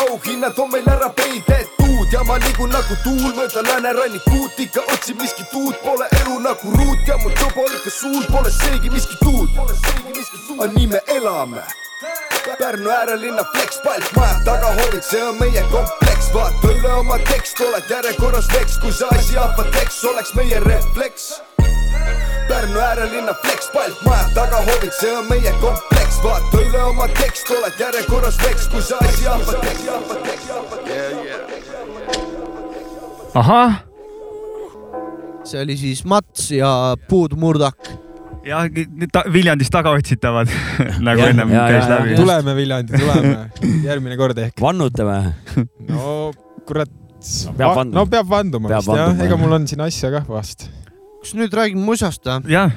auhinnad on meil ära peidetud ja ma liigun nagu tuul mööda läänerannikut, ikka otsin miskit uut, pole elu nagu ruut ja mu tuba ikka suur, pole seegi miskit uut. aga nii me elame. Pärnu äärelinna flex, palk majad tagahoovid, see on meie kompleks, vaata üle oma tekst, oled järjekorras veks, kui see asi ahvatleks, oleks meie refleks. Pärnu äärelinna flex, palk majad tagahoovid, see on meie kompleks, vaata üle oma tekst, oled järjekorras veks, kui see asi ahvatleks. ahah, see oli siis Mats ja Puudmurdak. jah, Viljandist tagaotsitavad nagu ennem ja, käis ja, läbi ja.. tuleme, Viljandi, tuleme järgmine kord ehk. vannutame. no kurat. peab vanduma. no peab vanduma Peab vist jah, ega mul on siin asja kah vast. kas nüüd räägime musast või? jah,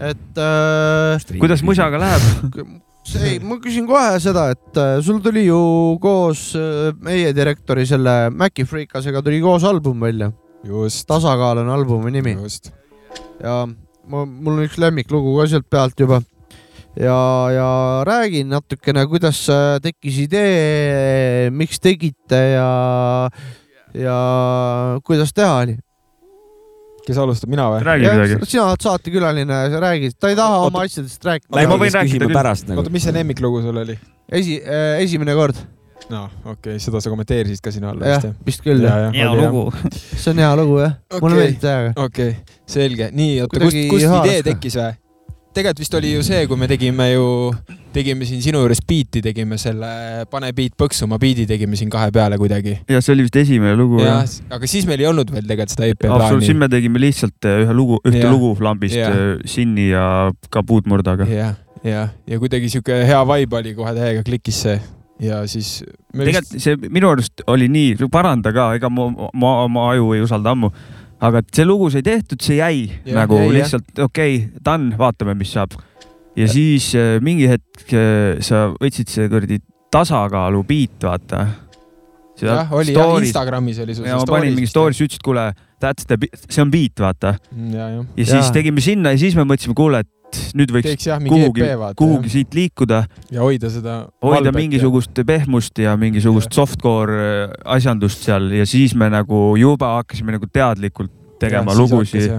et äh, kuidas musaga läheb? see ei, ma küsin kohe seda, et äh, sul tuli ju koos äh, meie direktori selle Maci Freekasega tuli koos album välja. Tasakaal on albumi nimi ja ma, mul on üks lemmiklugu ka sealt pealt juba. ja, ja räägin natukene, kuidas äh, tekkis idee, miks tegite ja, ja kuidas teha oli. kes alustab, mina või? räägi midagi. sina oled saatekülaline, räägi, ta ei taha Oota. oma asjadest rääkida Ei, ma võin rääkida küsime küll. pärast nagu oota,. mis see lemmiklugu sul oli? esi, esimene kord, no okei okay,, seda sa kommenteerisid ka sinu all jah vist jah?, vist küll jah. hea lugu. see on hea lugu jah, mulle Okei. meeldib täiega. okei okay,, selge, nii, oota, kust, kust idee tekkis või? tegelikult vist oli ju see, kui me tegime ju, tegime siin sinu juures biiti, tegime selle Pane biit põksuma biidi tegime siin kahe peale kuidagi. ja see oli vist esimene lugu jah jah?, aga siis meil ei olnud veel tegelikult seda EP absoluutselt, siin plaani. me tegime lihtsalt äh, ühe lugu, ühte Jah. lugu Flambist Jah., Sinni ja ka Puudmurdaga. jah, jah, ja kuidagi sihuke hea vibe oli kohe täiega klikkis see ja siis. tegelikult see minu arust oli nii, paranda ka, ega ma, ma oma aju ei usalda ammu. aga et see lugu sai tehtud, see jäi Jah, nagu jäi, lihtsalt okei okay,, done, vaatame, mis saab. ja siis äh, mingi hetk äh, sa võtsid see kuradi tasakaalu beat, vaata. jah, oli jah, Instagramis oli sul ja ma panin mingi story's, ütlesid, kuule, that's the, see on beat, vaata. Mm, ja, jah. ja siis Jaa. tegime sinna ja siis me mõtlesime, kuule, et nüüd võiks teeks jah kuhugi vaata. kuhugi siit liikuda, ja hoida seda. hoida mingisugust pehmust ja mingisugust softcore äh, asjandust seal ja siis me nagu juba hakkasime nagu teadlikult tegema lugusid.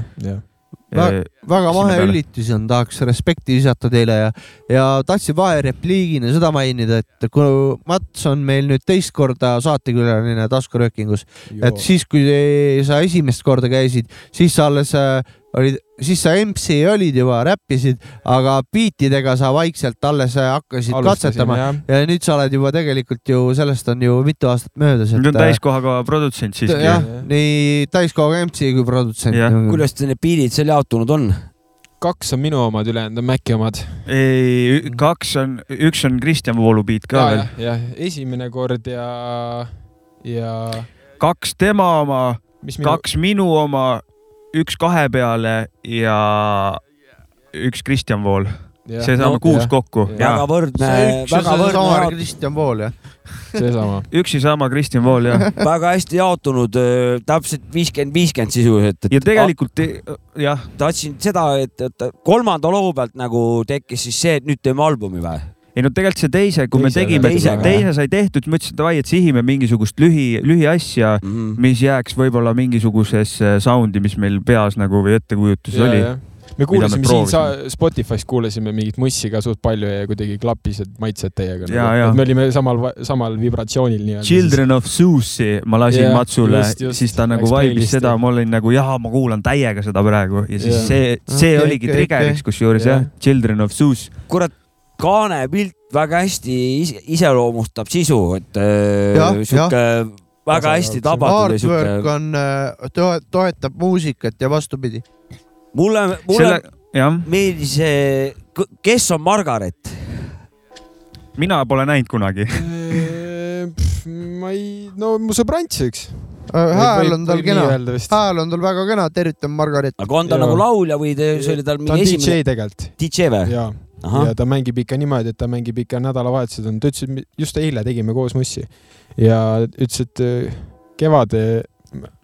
Vä- väga mahe. ülitus on, tahaks respekti visata teile ja, ja tahtsin vaherepliigina seda mainida, et kui Mats on meil nüüd teist korda saatekülaline taskuröökingus, et siis, kui sa esimest korda käisid, siis sa alles äh, olid, siis sa MC olid juba, räppisid, aga biitidega sa vaikselt alles äh, hakkasid katsetama. ja nüüd sa oled juba tegelikult ju, sellest on ju mitu aastat möödas. nüüd on täiskohaga produtsent siiski. jah, nii täiskohaga MC kui produtsent Jah.. kuidas te need biidid seal jaotunud on? kaks on minu omad, ülejäänud on Maci omad. ei, kaks on, üks on Kristjan Voolu beat ka ja, veel jah, jah, esimene kord ja, ja kaks tema oma, kaks minu oma, üks kahe peale ja üks Kristjan Vool. seesama No, no, kuus jah. kokku väga võrdne see, üks ja väga võrdne Kristjan Pool jah. seesama. üks ja sama Kristjan Vool jah. väga hästi jaotunud, täpselt viiskümmend, viiskümmend sisuliselt, ja tegelikult jah, tahtsin seda, et, et kolmanda loo pealt nagu tekkis siis see, et nüüd teeme albumi või? Ei no tegelikult see teise, kui me Teise- tegime, teisega, teise sai tehtud, siis mõtlesin davai, et sihime mingisugust lühi, lühiasja, Mhm. mis jääks võib-olla mingisugusesse sound'i, mis meil peas nagu või ettekujutuses oli. me kuulasime me siin sa-. Spotify's kuulasime mingit mussi ka suht palju ja kuidagi klappis, et maitsed teiega. Jaa. me olime samal, samal vibratsioonil nii-öelda. Children of Zeus'i ma lasin Jah, Matsule siis ta nagu vaibis seda, ma olin nagu jaa, ma kuulan täiega seda praegu ja siis Jah. see, see Okei, oligi okei, trigger'iks okei. kusjuures jah Jah., Children of Zeus. kurat, kaane pilt väga hästi is iseloomustab sisu, et äh, Jah, sihuke väga Tasakaaluks. hästi tabatud ja Artwork on, toetab muusikat ja vastupidi. mulle, mulle selle, meeldis see, kes on Margaret? mina pole näinud kunagi. ma ei, no mu sõbrants üks. hääl on tal kena, ta hääl on tal väga kena, tervitan Margaret. aga on ta Jaa. nagu laulja või te, see oli tal mingi DJ esimene tegelikult DJ või? ja, ahah ja, ta mängib ikka niimoodi, et ta mängib ikka nädalavahetused on, ta ütles, et just eile tegime koos mussi ja ütles, et äh, kevade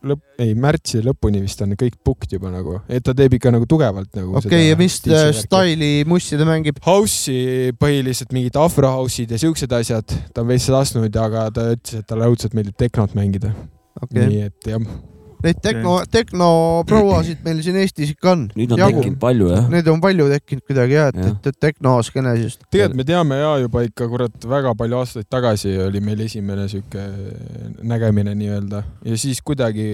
lõpp, ei märtsi lõpuni vist on kõik booked juba nagu, et ta teeb ikka nagu tugevalt nagu. okei, ja mis äh, staili mussi ta mängib? House'i põhiliselt mingid afro house'id ja siuksed asjad, ta on veits lasknud, aga ta ütles, et talle õudselt meeldib tehnot mängida. okei, nii et jah, neid tehno, tehnoprouasid meil siin Eestis ikka on. nüüd on tekkinud palju jah. Neid on palju tekkinud kuidagi jah, et et, et tehnoskeenes just. tegelikult me teame ja juba ikka kurat väga palju aastaid tagasi oli meil esimene sihuke nägemine nii-öelda ja siis kuidagi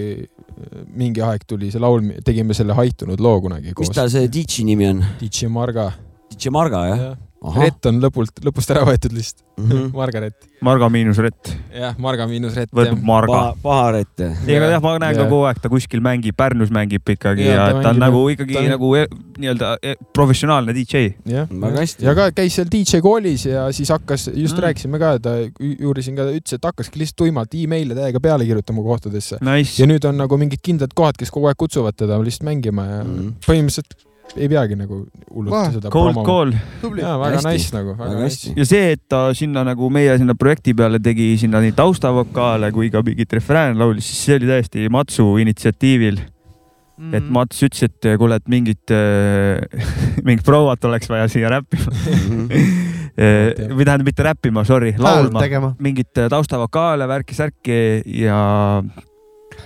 mingi aeg tuli see laul, tegime selle haitunud loo kunagi mis koos. ta see DJ nimi on? DJ Marga. DJ Marga jah? ahah, Rett on lõpult, lõpust ära võetud lihtsalt Mhm. Margaret. Marga miinus Rett, jah, Marga miinus Rett. võtab Marga. paha, paha Rett. ega jah, ma näen ka Jah. kogu aeg ta kuskil mängib, Pärnus mängib ikkagi ja, Jaa, ta ja ta on nagu jah. ikkagi Ta nagu e- nii-öelda e- professionaalne DJ. jah, Väga hästi. ja ka käis seal DJ koolis ja siis hakkas, just Mm. mm. rääkisime ka, ta uurisin ka, ütles, et hakkaski lihtsalt tuimalt email'e täiega peale kirjutama kohtadesse. Nice ja. nüüd on nagu mingid kindlad kohad, kes kogu aeg kutsuvad teda lihtsalt mängima ja mm. põhimõtteliselt ei peagi nagu hullult Vah, seda Cold call jaa, väga Hästi. nice nagu, väga nice. ja see, et ta sinna nagu meie sinna projekti peale tegi sinna nii taustavokaale kui ka mingit refrään laulis, siis see oli täiesti Matsu initsiatiivil. Mm. et Mats ütles, et kuule, et mingit, mingit prouat oleks vaja siia räppima. või tähendab mitte räppima, sorry, laulma, mingit taustavokaale, värki-särki ja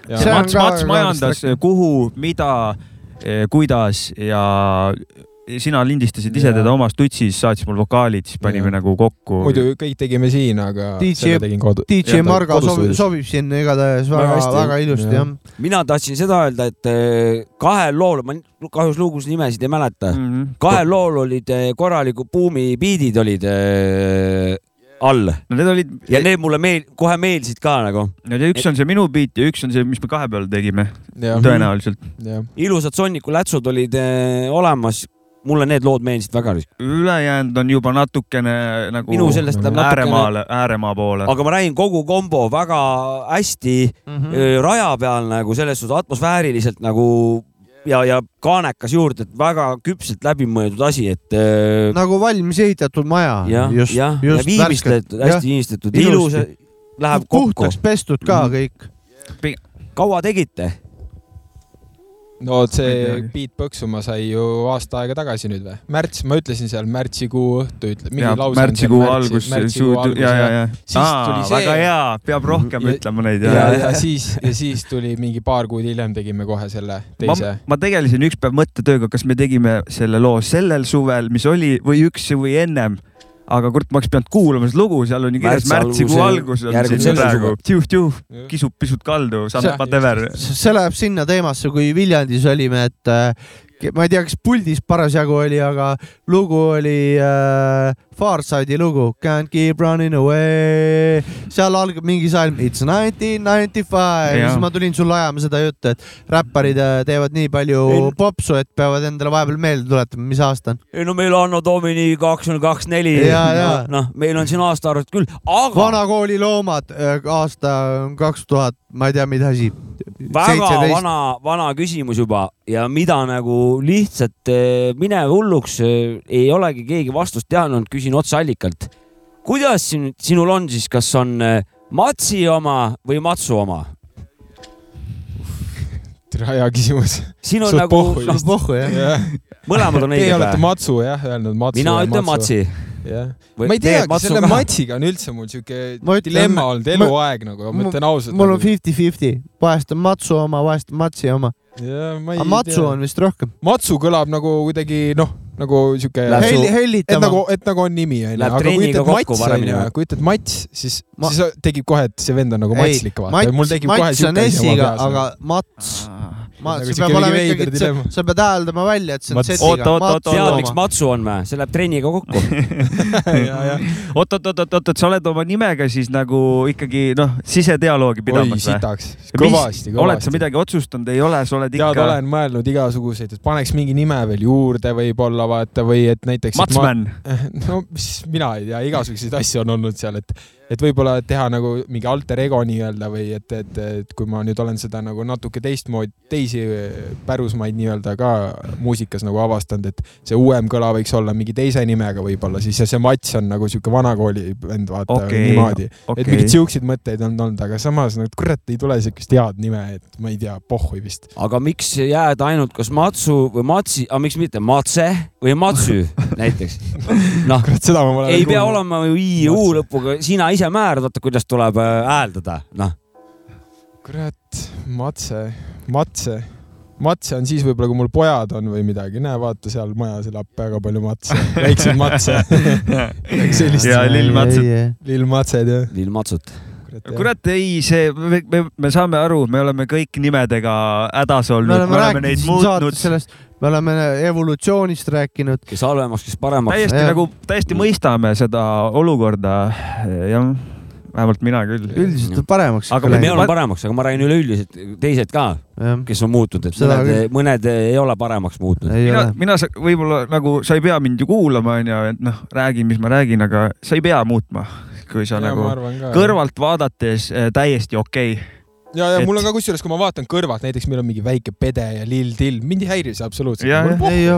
ja Mats, Mats majandas kuhu, mida, kuidas ja sina lindistasid ise Jaa. teda omas tutsis, saatis mul vokaalid, siis panime Jaa. nagu kokku. muidu kõik tegime siin, aga DJ tegin kodu. DJ Jah, ta Marga sobib, sobib siin igatahes Väga väga, hästi, väga ilusti jah. jah. mina tahtsin seda öelda, et eh, kahel lool, ma kahjuks lugusid nimesid ei mäleta, Mhm. kahel lool olid eh, korralikud buumibiidid olid eh, all no need olid, ja need mulle meel-, kohe meeldisid ka nagu. üks on see minu beat ja üks on see, mis me kahe peal tegime, tõenäoliselt. ilusad Sonniku lätsud olid eh, olemas, mulle need lood meeldisid väga, ülejäänud on juba natukene nagu minu sellest läheb natukene, ääremaale, ääremaa poole. aga ma räägin kogu kombo väga hästi Mhm. eh, raja peal nagu selles suhtes atmosfääriliselt nagu ja, ja kaanekas juurde, et väga küpselt läbimõeldud asi, et eh, nagu valmis ehitatud maja. jah, jah, ja viimistletud, hästi viimistletud, ilus läheb kokku puhtaks. pestud ka Mhm. kõik. kaua tegite? No see beat põksuma sai ju aasta aega tagasi nüüd või? märts, ma ütlesin seal märtsikuu õhtu, ütle, mingi ja lause märtsikuu märtsi- algus, märtsikuu algus ja, ja, ja. Siis tuli see- väga hea, peab rohkem Ja- ütlema neid ja, ja, ja, siis, ja siis tuli mingi paar kuud hiljem tegime kohe selle teise., ma tegelesin üks päev mõttetööga, kas me tegime selle loo sellel suvel, mis oli või üks suvi ennem. Aga kurat, ma oleks pidanud kuulama seda lugu, seal on ju kirjas Märtsi märtsikuu algus alguse- on siin praegu. tjuh-tjuh, kisub pisut kaldu, See- whatever. see läheb sinna teemasse, kui Viljandis olime, et äh, ma ei tea, kas puldis parasjagu oli, aga lugu oli äh, Farside'i lugu Can't keep running away, seal algab mingi salm It's nineteen ninety five, siis ma tulin sulle ajama seda juttu, et räpparid äh, teevad nii palju Ei, popsu, et peavad endale vahepeal meelde tuletama, mis aasta on. ei no meil on Anno Domini kakskümmend kaks neli, jaa. noh, meil on siin aastaarvud küll, aga vanakooli loomad, aasta kaks tuhat, ma ei tea, mida asi. väga vana, vana küsimus juba ja mida nagu lihtsalt eh, mine hulluks ei olegi keegi vastust teadnud, küsin otseallikalt. kuidas siin, sinul on siis, kas on eh, Matsi oma või Matsu oma? tere, hea küsimus. siin on nagu noh, pohhu jah. mõlemad on Teie õiged olete või? Matsu jah öelnud, Matsu. mina ütlen Matsi. jah, Või ma ei teagi, selle ka? Matsiga on üldse mul siuke dilemma olnud eluaeg nagu, ma ütlen ausalt. mul on fifty-fifty, vahest on Matsu oma, vahest on Matsi oma. Aga Matsu on vist rohkem. Matsu kõlab nagu kuidagi noh, nagu siuke. Läheb su- Helli, et hellitama nagu, et nagu on nimi onju, aga kui ütled Mats onju kui ütled Mats, siis Ma- siis tekib kohe, et see vend on nagu matslik, vaata. mul Mats, tekib kohe siuke asi aga Mats, ma, Nagu see peab olema ikkagi sa pead hääldama välja, et see on Mats. Z-iga. Oot, oot, oot, tead, oot, miks Matsu on või? see läheb treeniga kokku. oot, oot, oot, oot, oot, sa oled oma nimega siis nagu ikkagi noh, sisedialoogi pidamas või? sitaks, kõvasti, kõvasti. oled sa midagi otsustanud, ei ole, sa oled tead, ikka olen mõelnud igasuguseid, et paneks mingi nime veel juurde võib-olla vaata või et näiteks. Matsman. no mis mina ei tea, igasuguseid asju on olnud seal, et, et võib-olla teha nagu mingi alter ego nii-öelda või et, et, et kui ma nüüd olen seda nagu natuke teistmoodi, teisi pärusmaid nii-öelda ka muusikas nagu avastanud, et see uuem kõla võiks olla mingi teise nimega võib-olla siis ja see Mats on nagu sihuke vanakooli vend, vaata Okei, niimoodi. et okei. mingeid siukseid mõtteid on olnud, aga samas nagu kurat ei tule siukest head nime, et ma ei tea, pohhui vist. aga miks jääda ainult kas Matsu või Matsi, aga miks mitte Matse või Matsü näiteks? noh, ei pea. olema ju i ja u lõpuga, sina ise määrad, vaata kuidas tuleb äh, hääldada, noh. kurat, Matse, Matse, Matse on siis võib-olla, kui mul pojad on või midagi, näe, vaata seal majas elab väga palju Matse, väikseid Matse, sellist. ja Lill Mats. lill Matsed jah. Lill Matsut. kurat ei, see, me, me, me saame aru, me oleme kõik nimedega hädas me olnud, oleme me oleme rääkinud neid siin saates muutnud sellest, me oleme evolutsioonist rääkinud. kes halvemaks, kes paremaks. täiesti Jah. nagu, täiesti mõistame seda olukorda. jah, vähemalt mina küll. üldiselt on paremaks. Aga me me oleme paremaks, aga ma räägin üleüldiselt, teised ka, kes on muutunud, et Seda mõned, mõned ei ole paremaks muutnud. ei mina mina sa- võib-olla nagu sa ei pea mind ju kuulama, onju, et noh, räägin, mis ma räägin, aga sa ei pea muutma, kui sa ja nagu ka. kõrvalt vaadates äh, täiesti okei okay.. ja, ja et- mul on ka kusjuures, kui ma vaatan kõrvalt, näiteks meil on mingi väike pede ja lill Till, mind ei häiri see absoluutselt.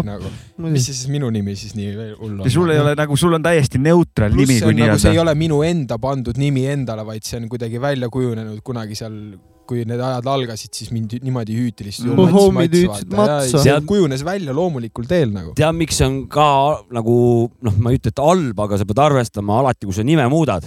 Nagu. mis see siis minu nimi siis nii veel hull on? ja sul ei ole nagu, sul on täiesti neutraal pluss nimi, nagu see ei nii-öelda. ole minu enda pandud nimi endale, vaid see on kuidagi välja kujunenud kunagi seal, kui need ajad algasid, siis mind niimoodi hüüti lihtsalt. See kujunes välja loomulikul teel nagu. tead, miks see on ka nagu noh, ma ei ütle, et halb, aga sa pead arvestama alati, kui sa nime muudad,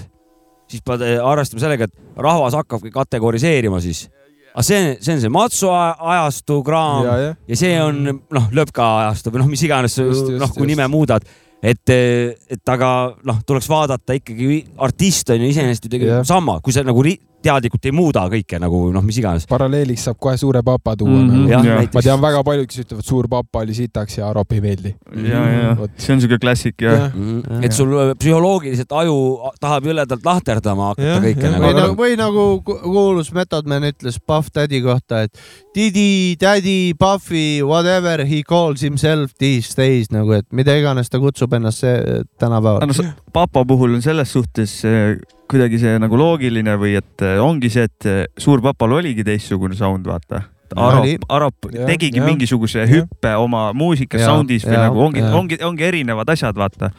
siis pead eh, arvestama sellega, et rahvas hakkabki kategoriseerima siis. aga see, see on see Matsu ajastu kraam ja, ja, ja see on noh, Lõpka ajastu või noh, mis iganes, noh, kui just. nime muudad, et, et aga noh, tuleks vaadata ikkagi artist on ju iseenesest ju tegelikult Jah. sama, kui sa nagu ri- teadlikult ei muuda kõike nagu noh, mis iganes. paralleeliks saab kohe Suure Papa tuua jah Jah. näiteks. ma tean väga paljud, kes ütlevad, Suur Papa oli sitaks ja Arop ei meeldi. ja, ja see on siuke klassik ja. Mhm. et sul psühholoogiliselt aju tahab jõledalt lahterdama hakata Jah, kõike jah. nagu või nagu, või nagu ku- kuulus Method Man ütles Puff Daddy kohta, et Didi, Daddy, Puffy, whatever he calls himself these days nagu, et mida iganes ta kutsub ennast see tänapäeval. no papa puhul on selles suhtes äh, kuidagi see nagu loogiline või et äh, ongi see, et äh, suurpapal oligi teistsugune sound, vaata. Arop Jah, tegigi jah. mingisuguse Jah. hüppe oma muusikas, Jah, sound'is või jah, nagu ongi, ongi, ongi erinevad asjad, vaata.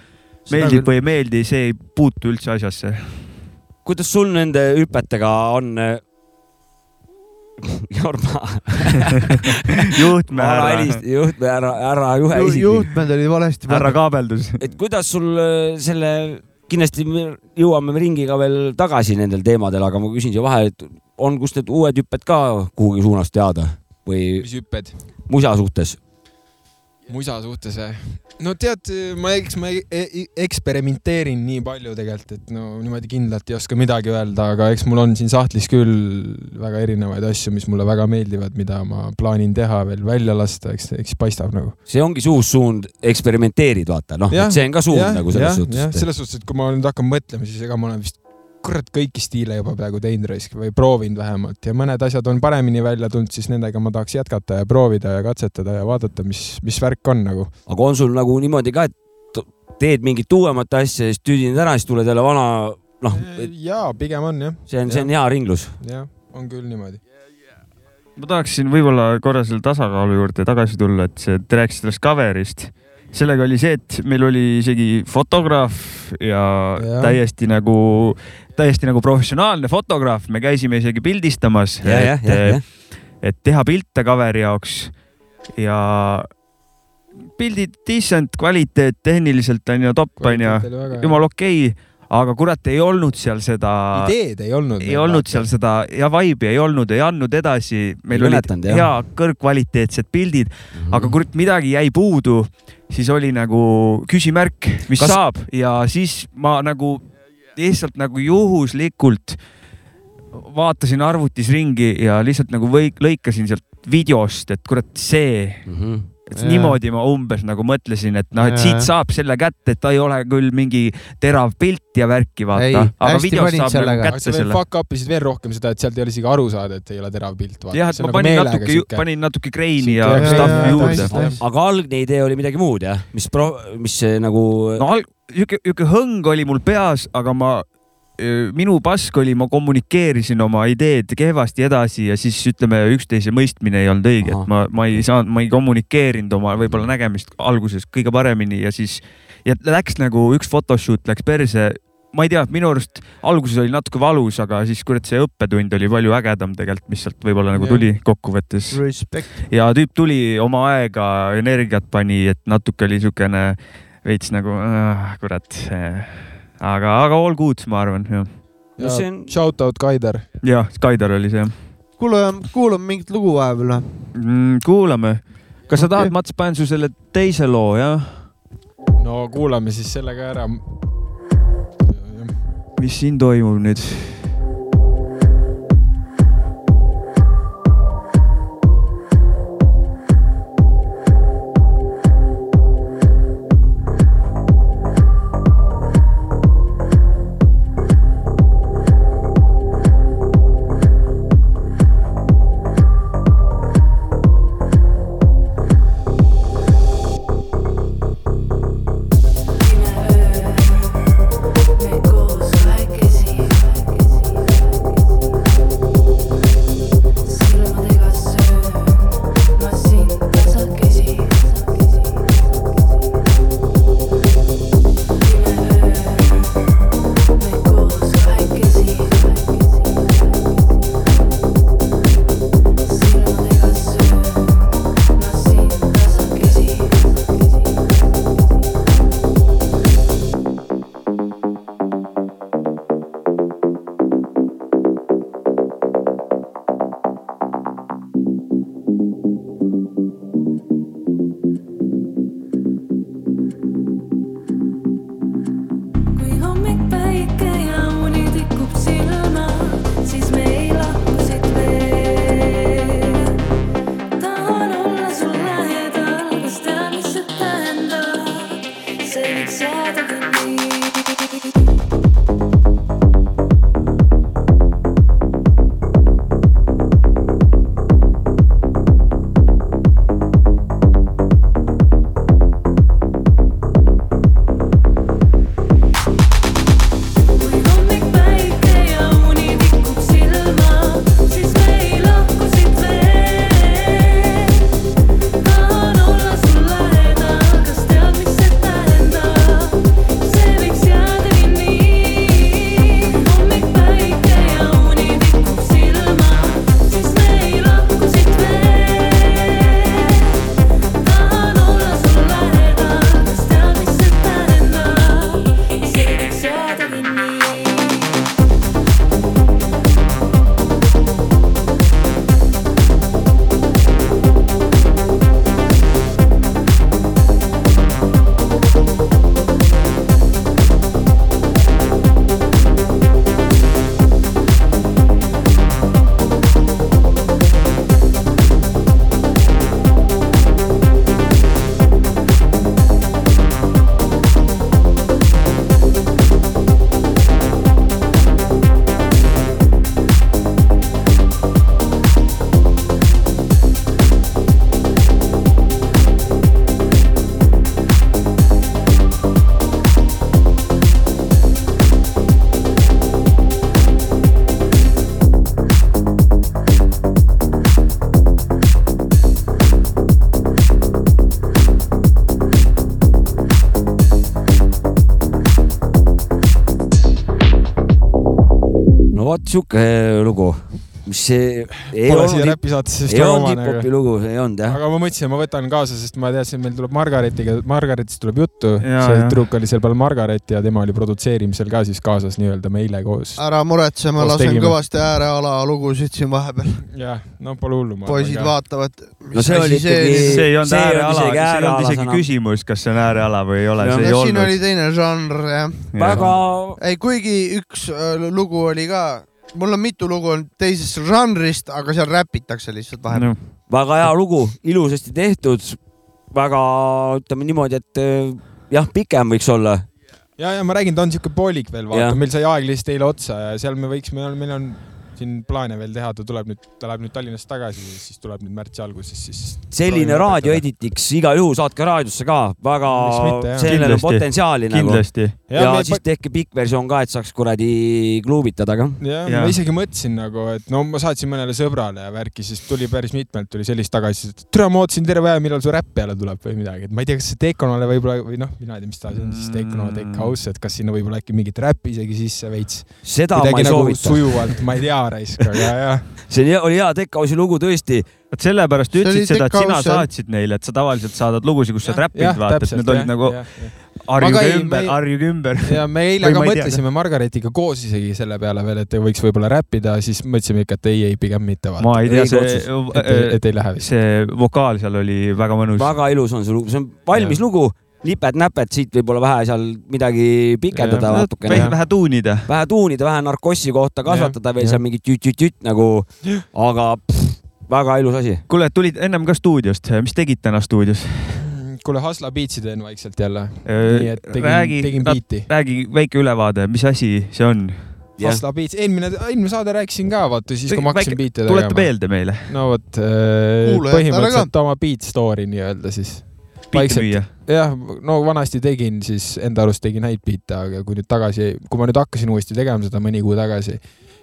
meeldib või ei meeldi, see ei puutu üldse asjasse. kuidas sul nende hüpetega on? Jorma, juhtme ära juhtme ära, ära juhe juhtmed olid valesti härra. kaabeldus. et kuidas sul äh, selle, kindlasti me jõuame ringiga veel tagasi nendel teemadel, aga ma küsin siia vahele, et on, kust need uued hüpped ka kuhugi suunas teada või mis hüpped? musa suhtes? musa suhtes või? No tead, ma, eks ma e e eksperimenteerin nii palju tegelikult, et no niimoodi kindlalt ei oska midagi öelda, aga eks mul on siin sahtlis küll väga erinevaid asju, mis mulle väga meeldivad, mida ma plaanin teha veel välja lasta, eks, eks paistab nagu. see ongi see uus suund, eksperimenteerid, vaata, noh, et see on ka suund ja, nagu selles ja, suhtes. selles suhtes, et kui ma nüüd hakkan mõtlema, siis ega ma olen vist kurat kõiki stiile juba peaaegu teinud raisk või proovinud vähemalt ja mõned asjad on paremini välja tulnud, siis nendega ma tahaks jätkata ja proovida ja katsetada ja vaadata, mis, mis värk on nagu. aga on sul nagu niimoodi ka, et teed mingit uuemat asja, siis tüdined ära, siis tuled jälle vana, noh. jaa, pigem on jah. see on, see on hea ringlus. jah, on küll niimoodi ma tahaksin võib-olla korra selle tasakaalu juurde tagasi tulla, et see, te rääkisite sellest cover'ist sellega oli see, et meil oli isegi fotograaf ja, ja. täiesti nagu, täiesti nagu professionaalne fotograaf, me käisime isegi pildistamas, et, et teha pilte cover'i jaoks. Ja pildid decent, kvaliteet tehniliselt on ju top on ju, jumala okei. okay aga kurat, ei olnud seal seda. ideed ei olnud. ei olnud vaata. seal seda ja vibe'i ei olnud, ei andnud edasi. meil ei olid hea kõrgkvaliteetsed pildid mm, -hmm. aga kurat, midagi jäi puudu. siis oli nagu küsimärk, mis Kas... saab ja siis ma nagu lihtsalt nagu juhuslikult vaatasin arvutis ringi ja lihtsalt nagu või lõikasin sealt videost, et kurat, see mm. -hmm et ja. niimoodi ma umbes nagu mõtlesin, et noh, et siit saab selle kätte, et ta ei ole küll mingi terav pilt ja värki, vaata. aga videost saab sellega. nagu kätte selle. Fuck up isid veel rohkem seda, et sealt ei ole isegi aru saada, et ei ole terav pilt. jah, et ma nagu panin natuke, panin natuke kreini ja stuff'i juurde. aga algne idee oli midagi muud jah, mis pro-, mis nagu. no alg-, sihuke, sihuke hõng oli mul peas, aga ma minu pask oli, ma kommunikeerisin oma ideed kehvasti edasi ja siis ütleme, üksteise mõistmine ei olnud õige, et ma, ma ei saanud, ma ei kommunikeerinud oma võib-olla nägemist alguses kõige paremini ja siis ja läks nagu üks photoshoot läks perse. Ma ei tea, minu arust alguses oli natuke valus, aga siis kurat, see õppetund oli palju ägedam tegelikult, mis sealt võib-olla nagu tuli kokkuvõttes. ja tüüp tuli oma aega, energiat pani, et natuke oli siukene veits nagu äh, kurat aga, aga all good, ma arvan, jah. ja see on. Shout out Kaider. jah, Kaider oli see. kuule, kuulame mingit lugu vahepeal või mm,? kuulame. kas okay. sa tahad, Mats, panen su selle teise loo, jah? no kuulame siis selle ka ära. mis siin toimub nüüd? Vot sihuke lugu, mis see ei Pole siia olnud, räpisaatesse vist ei olnud hip-hopi aga lugu, ei olnud jah. aga ma mõtlesin, ma võtan kaasa, sest ma teadsin, meil tuleb Margaretiga, Margaretist tuleb juttu. See tüdruk oli seal peal Margaret ja tema oli produtseerimisel ka siis kaasas nii-öelda me eile koos. ära muretse, ma lasen tegime. kõvasti ääreala lugusid siin vahepeal. jah, no pole hullu. poisid. vaatavad. No see oli ikkagi- see ei olnud See ei olnud ääreala, see ei olnud isegi küsimus, kas see on ääreala või ei ole, see ei no siin oli olnud. teine žanr jah. väga, ei, kuigi üks äh, lugu oli ka, mul on mitu lugu on teisest žanrist, aga seal räpitakse lihtsalt vahepeal. väga hea lugu, ilusasti tehtud. väga, ütleme niimoodi, et eh, jah, pikem võiks olla. ja, ja ma räägin, ta on siuke poolik veel, vaata meil sai aeg lihtsalt eile otsa ja seal me võiksime, meil on siin plaane veel teha, ta tuleb nüüd, ta läheb nüüd Tallinnast tagasi, siis tuleb nüüd märtsi alguses, siis. selline raadioeditiks igal juhul saatke raadiosse ka, väga sellel on Kindlasti. potentsiaali nagu. kindlasti. ja, ja siis tehke pikk versioon ka, et saaks kuradi kluubitada ka. Jaa. ma isegi mõtlesin nagu, et no ma saatsin mõnele sõbrale ja värki, siis tuli päris mitmelt tuli sellist tagasisidet, et tere, ma ootasin terve aja, millal su räpp peale tuleb või midagi, et ma ei tea, kas see Dekonole võib-olla või noh, mina ei tea, mis ta on siis Dekono Tech House, et kas sinna võib-olla äkki mingit räppi isegi sisse veits. seda ma midagi ei nagu soovita. sujuvalt, ma ei tea, raisk, aga jah. see oli, hea Tekkausi lugu tõesti. vot sellepärast ütlesid seda, et sina saatsid neile, et sa tavaliselt saadad lugusid, kus sa oled räppinud, vaata, et need olid nagu Aga harjuge ei, ümber, me- harjuge ümber. ja me eile ka mõtlesime Margaretiga koos isegi selle peale veel, et võiks võib-olla räppida, siis mõtlesime ikka, et ei, ei pigem mitte ma ei tea, see et, et ei lähe vist. see vokaal seal oli väga mõnus. väga ilus on see lugu, see on valmis Jah. lugu, nipet-näpet, siit võib-olla vähe seal midagi pikendada Jah. natukene vähe, tuunida. vähe tuunida, vähe narkossi kohta kasvatada veel jah. seal mingit tüt-tüt-tüt nagu, aga pff, väga ilus asi. kuule, tulid ennem ka stuudiost, mis tegid täna stuudios? kuule, Hasla Beatsi teen vaikselt jälle. nii et tegin, räägi tegin, biiti. räägi väike ülevaade, mis asi see on? Hasla Beats, eelmine, eelmine saade rääkisin ka, vaata siis, kui ma hakkasin biite tuleta tegema. meelde meile, no vot äh,, põhimõtteliselt oma beat story nii-öelda siis. Biite Vaikselt. müüa. jah, no vanasti tegin siis enda arust tegin häid biite, aga kui nüüd tagasi, kui ma nüüd hakkasin uuesti tegema seda mõni kuu tagasi,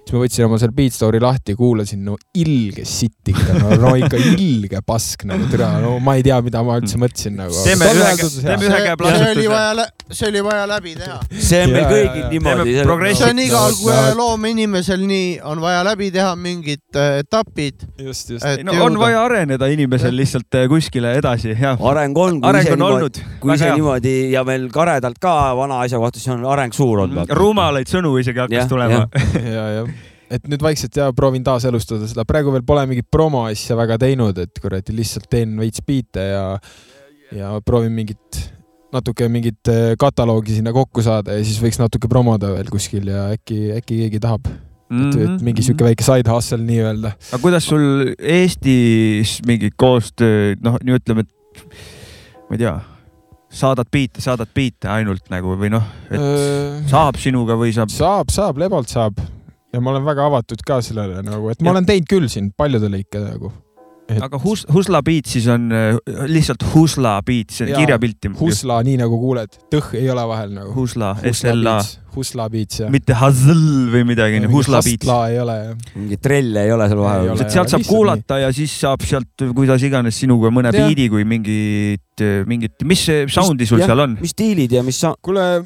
siis ma võtsin oma selle Beat Story lahti, kuulasin, no ilge sitt ikka, no, no ikka ilge pask nagu türa, no ma ei tea, mida ma üldse mõtlesin nagu. Teeme ühe käe- teeme ühe käe see plaksutuse. oli vaja, see oli vaja läbi teha. see on meil kõigil niimoodi see on igal no, no. loomeinimesel nii, on vaja läbi teha mingid äh, etapid. just, just. no on vaja areneda inimesel lihtsalt äh, kuskile edasi ja areng on, kui areng on niimoodi, olnud, kui ise. Mm, niimoodi ja veel karedalt ka vana asja kohta, siis on areng suur olnud. rumalaid sõnu isegi hakkas Jah, tulema. ja, ja, et nüüd vaikselt ja proovin taaselustada seda, praegu veel pole mingit promo asja väga teinud, et kuradi lihtsalt teen veits biite ja, ja proovin mingit, natuke mingit äh, kataloogi sinna kokku saada ja siis võiks natuke promoda veel kuskil ja äkki, äkki keegi tahab, et, et mingi sihuke väike side hustle nii-öelda. Mhm. aga kuidas sul Eestis mingi koostöö, noh, nii ütleme, et ma ei tea, saadad biite, saadad biite ainult nagu või noh, et saab sinuga või saab? saab, saab, lebalt saab ja ma olen väga avatud ka sellele nagu, et ma Ja- olen teinud küll siin paljude lõike nagu. et aga hus-, Husla beat siis on äh, lihtsalt Husla beat, see on kirjapilti. Husla, nii nagu kuuled, tõh ei ole vahel nagu. Husla, SLA, Husla Beats jah. mitte Hazl või midagi, Husla beat. Husla ei ole jah. mingit trelle ei ole seal vahel sealt saab kuulata ja siis saab sealt kuidas iganes sinuga mõne Jah. biidi kui mingit, mingit, mis see sound'i sul jah. seal on? mis stiilid ja mis sa-, kuule,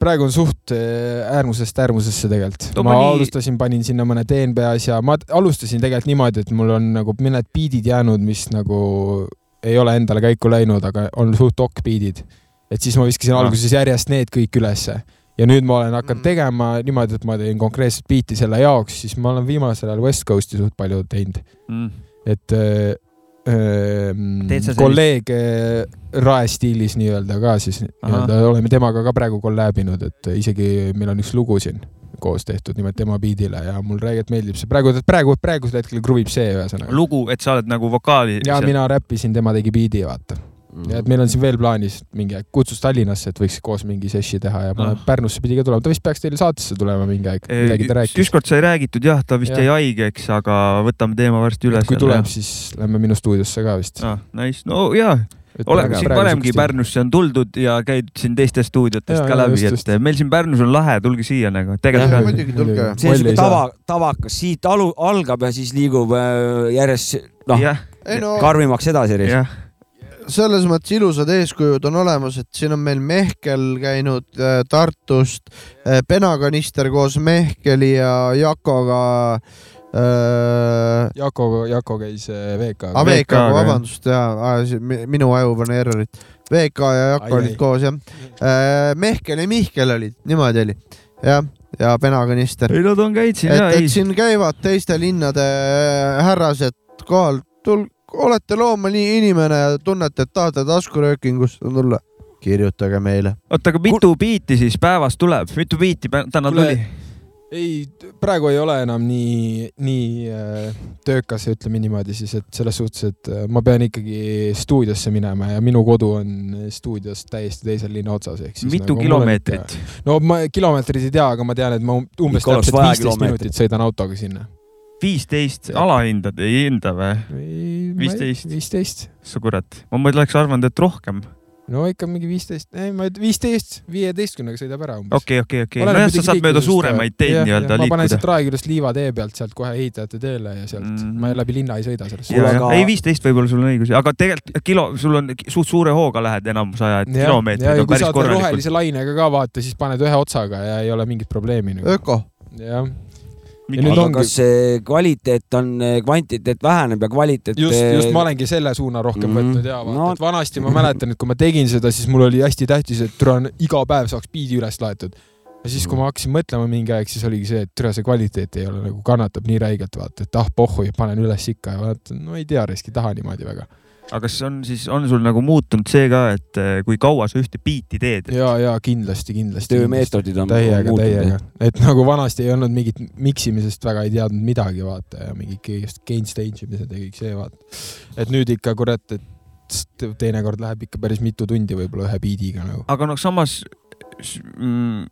praegu on suht äh, äärmusest äärmusesse tegelikult ma mõni- alustasin, panin sinna mõne DNB asja, ma alustasin tegelikult niimoodi, et mul on nagu mõned biidid jäänud, mis nagu ei ole endale käiku läinud, aga on suht ok biidid. et siis ma viskasin Ah. alguses järjest need kõik ülesse ja nüüd ma olen hakanud Mm. tegema niimoodi, et ma teen konkreetset biiti selle jaoks, siis ma olen viimasel ajal West Coast'i suht palju teinud, Mm. et sellist- kolleeg äh, Rae stiilis nii-öelda ka siis nii-öelda oleme temaga ka praegu collab inud, et isegi meil on üks lugu siin koos tehtud nimelt tema biidile ja mul räigelt meeldib see praegu, praegu, praegusel hetkel kruvib see ühesõnaga. lugu, et sa oled nagu vokaali. ja mina räppisin, tema tegi biidi, vaata. Ja et meil on siin veel plaanis mingi aeg, kutsus Tallinnasse, et võiks koos mingi sessi teha ja Ah. Pärnusse pidi ka tulema, ta vist peaks teile saatesse tulema mingi aeg, midagi ta rääkis. ükskord sai räägitud jah, ta vist Jah. jäi haigeks, aga võtame teema varsti üles. kui tuleb, siis lähme minu stuudiosse ka vist. ah,. Nice, no jaa, oleme siin varemgi. Pärnusse on tuldud ja käidud siin teistes stuudiotes Jaa, ka läbi, et meil siin Pärnus on lahe, tulge siia nagu, muidugi, tulge. see on siuke tava, tavakas, siit alu-, algab ja siis liigub äh, järjest noh, no karmimaks edasi. jah, selles mõttes ilusad eeskujud on olemas, et siin on meil Mehkel käinud äh, Tartust, Penakanister koos Mehkeli ja Jakoga äh,. Jako, Jako käis äh, VK-ga. Ah, VK-ga, vabandust, jaa, minu aju pani errorit. VK ja Jako Ai, ai. olid koos jah. Mehkel ja Mihkel olid, niimoodi oli, jah, ja Penakanister. ei nad on käinud siin et ja, et siin käivad teiste linnade härrased kohal, tul-, olete loomulik inimene ja tunnete, et tahate taskuröökingusse tulla, kirjutage meile. oota, aga mitu biiti siis päevas tuleb, mitu biiti täna Kuule, tuli? ei, praegu ei ole enam nii, nii äh, töökas, ütleme niimoodi siis, et selles suhtes, et äh, ma pean ikkagi stuudiosse minema ja minu kodu on stuudiost täiesti teisel linna otsas, ehk siis. mitu kilomeetrit? no ma kilomeetrit ei tea, aga ma tean, et ma um- umbes täpselt viisteist minutit sõidan autoga sinna. viisteist, alahindad, ei hinda või? Viisteist. viisteist, sa kurat, ma mõtleks arvanud, et rohkem. no ikka mingi viisteist, ei ma viisteist, viieteistkümnega sõidab ära umbes. okei, okei, okei, nojah, sa saad mööda suuremaid teid nii-öelda ma panen liikuda sealt. Raekülast liivatee pealt sealt kohe ehitajate teele ja sealt mm. Mhm. ma läbi linna ei sõida sellest. Aga- ei, viisteist võib-olla sul on õigus, aga tegelikult kilo, sul on suht suure hooga lähed enamus aja, et ja kilomeetrid on kui päris korralikud. rohelise lainega ka vaata, siis paned ühe otsaga ja ei ole mingit probleemi nagu. öko, jah, aga ongi- kas see kvaliteet on, kvantiteet väheneb ja kvaliteet. just, just ma olengi selle suuna rohkem Mhm. võtnud ja vaata No- et vanasti ma mäletan, et kui ma tegin seda, siis mul oli hästi tähtis, et türa on iga päev saaks biidi üles laetud. ja siis, kui ma hakkasin mõtlema mingi aeg, siis oligi see, et türa see kvaliteet ei ole nagu kannatab nii räigelt, vaata, et ah pohhu ja panen üles ikka ja vaata, no ei tea, risk ei taha niimoodi väga. Aga kas on siis, on sul nagu muutunud see ka, et eh, kui kaua sa ühte biiti teed? ja, ja kindlasti, kindlasti. töömeetodid on täiega, täiega et nagu vanasti ei olnud mingit miksimisest väga ei teadnud midagi, vaata ja mingi kõigest gain stage imised ja kõik see, vaata. et nüüd ikka kurat, et teinekord läheb ikka päris mitu tundi võib-olla ühe biidiga nagu. aga noh, samas mm,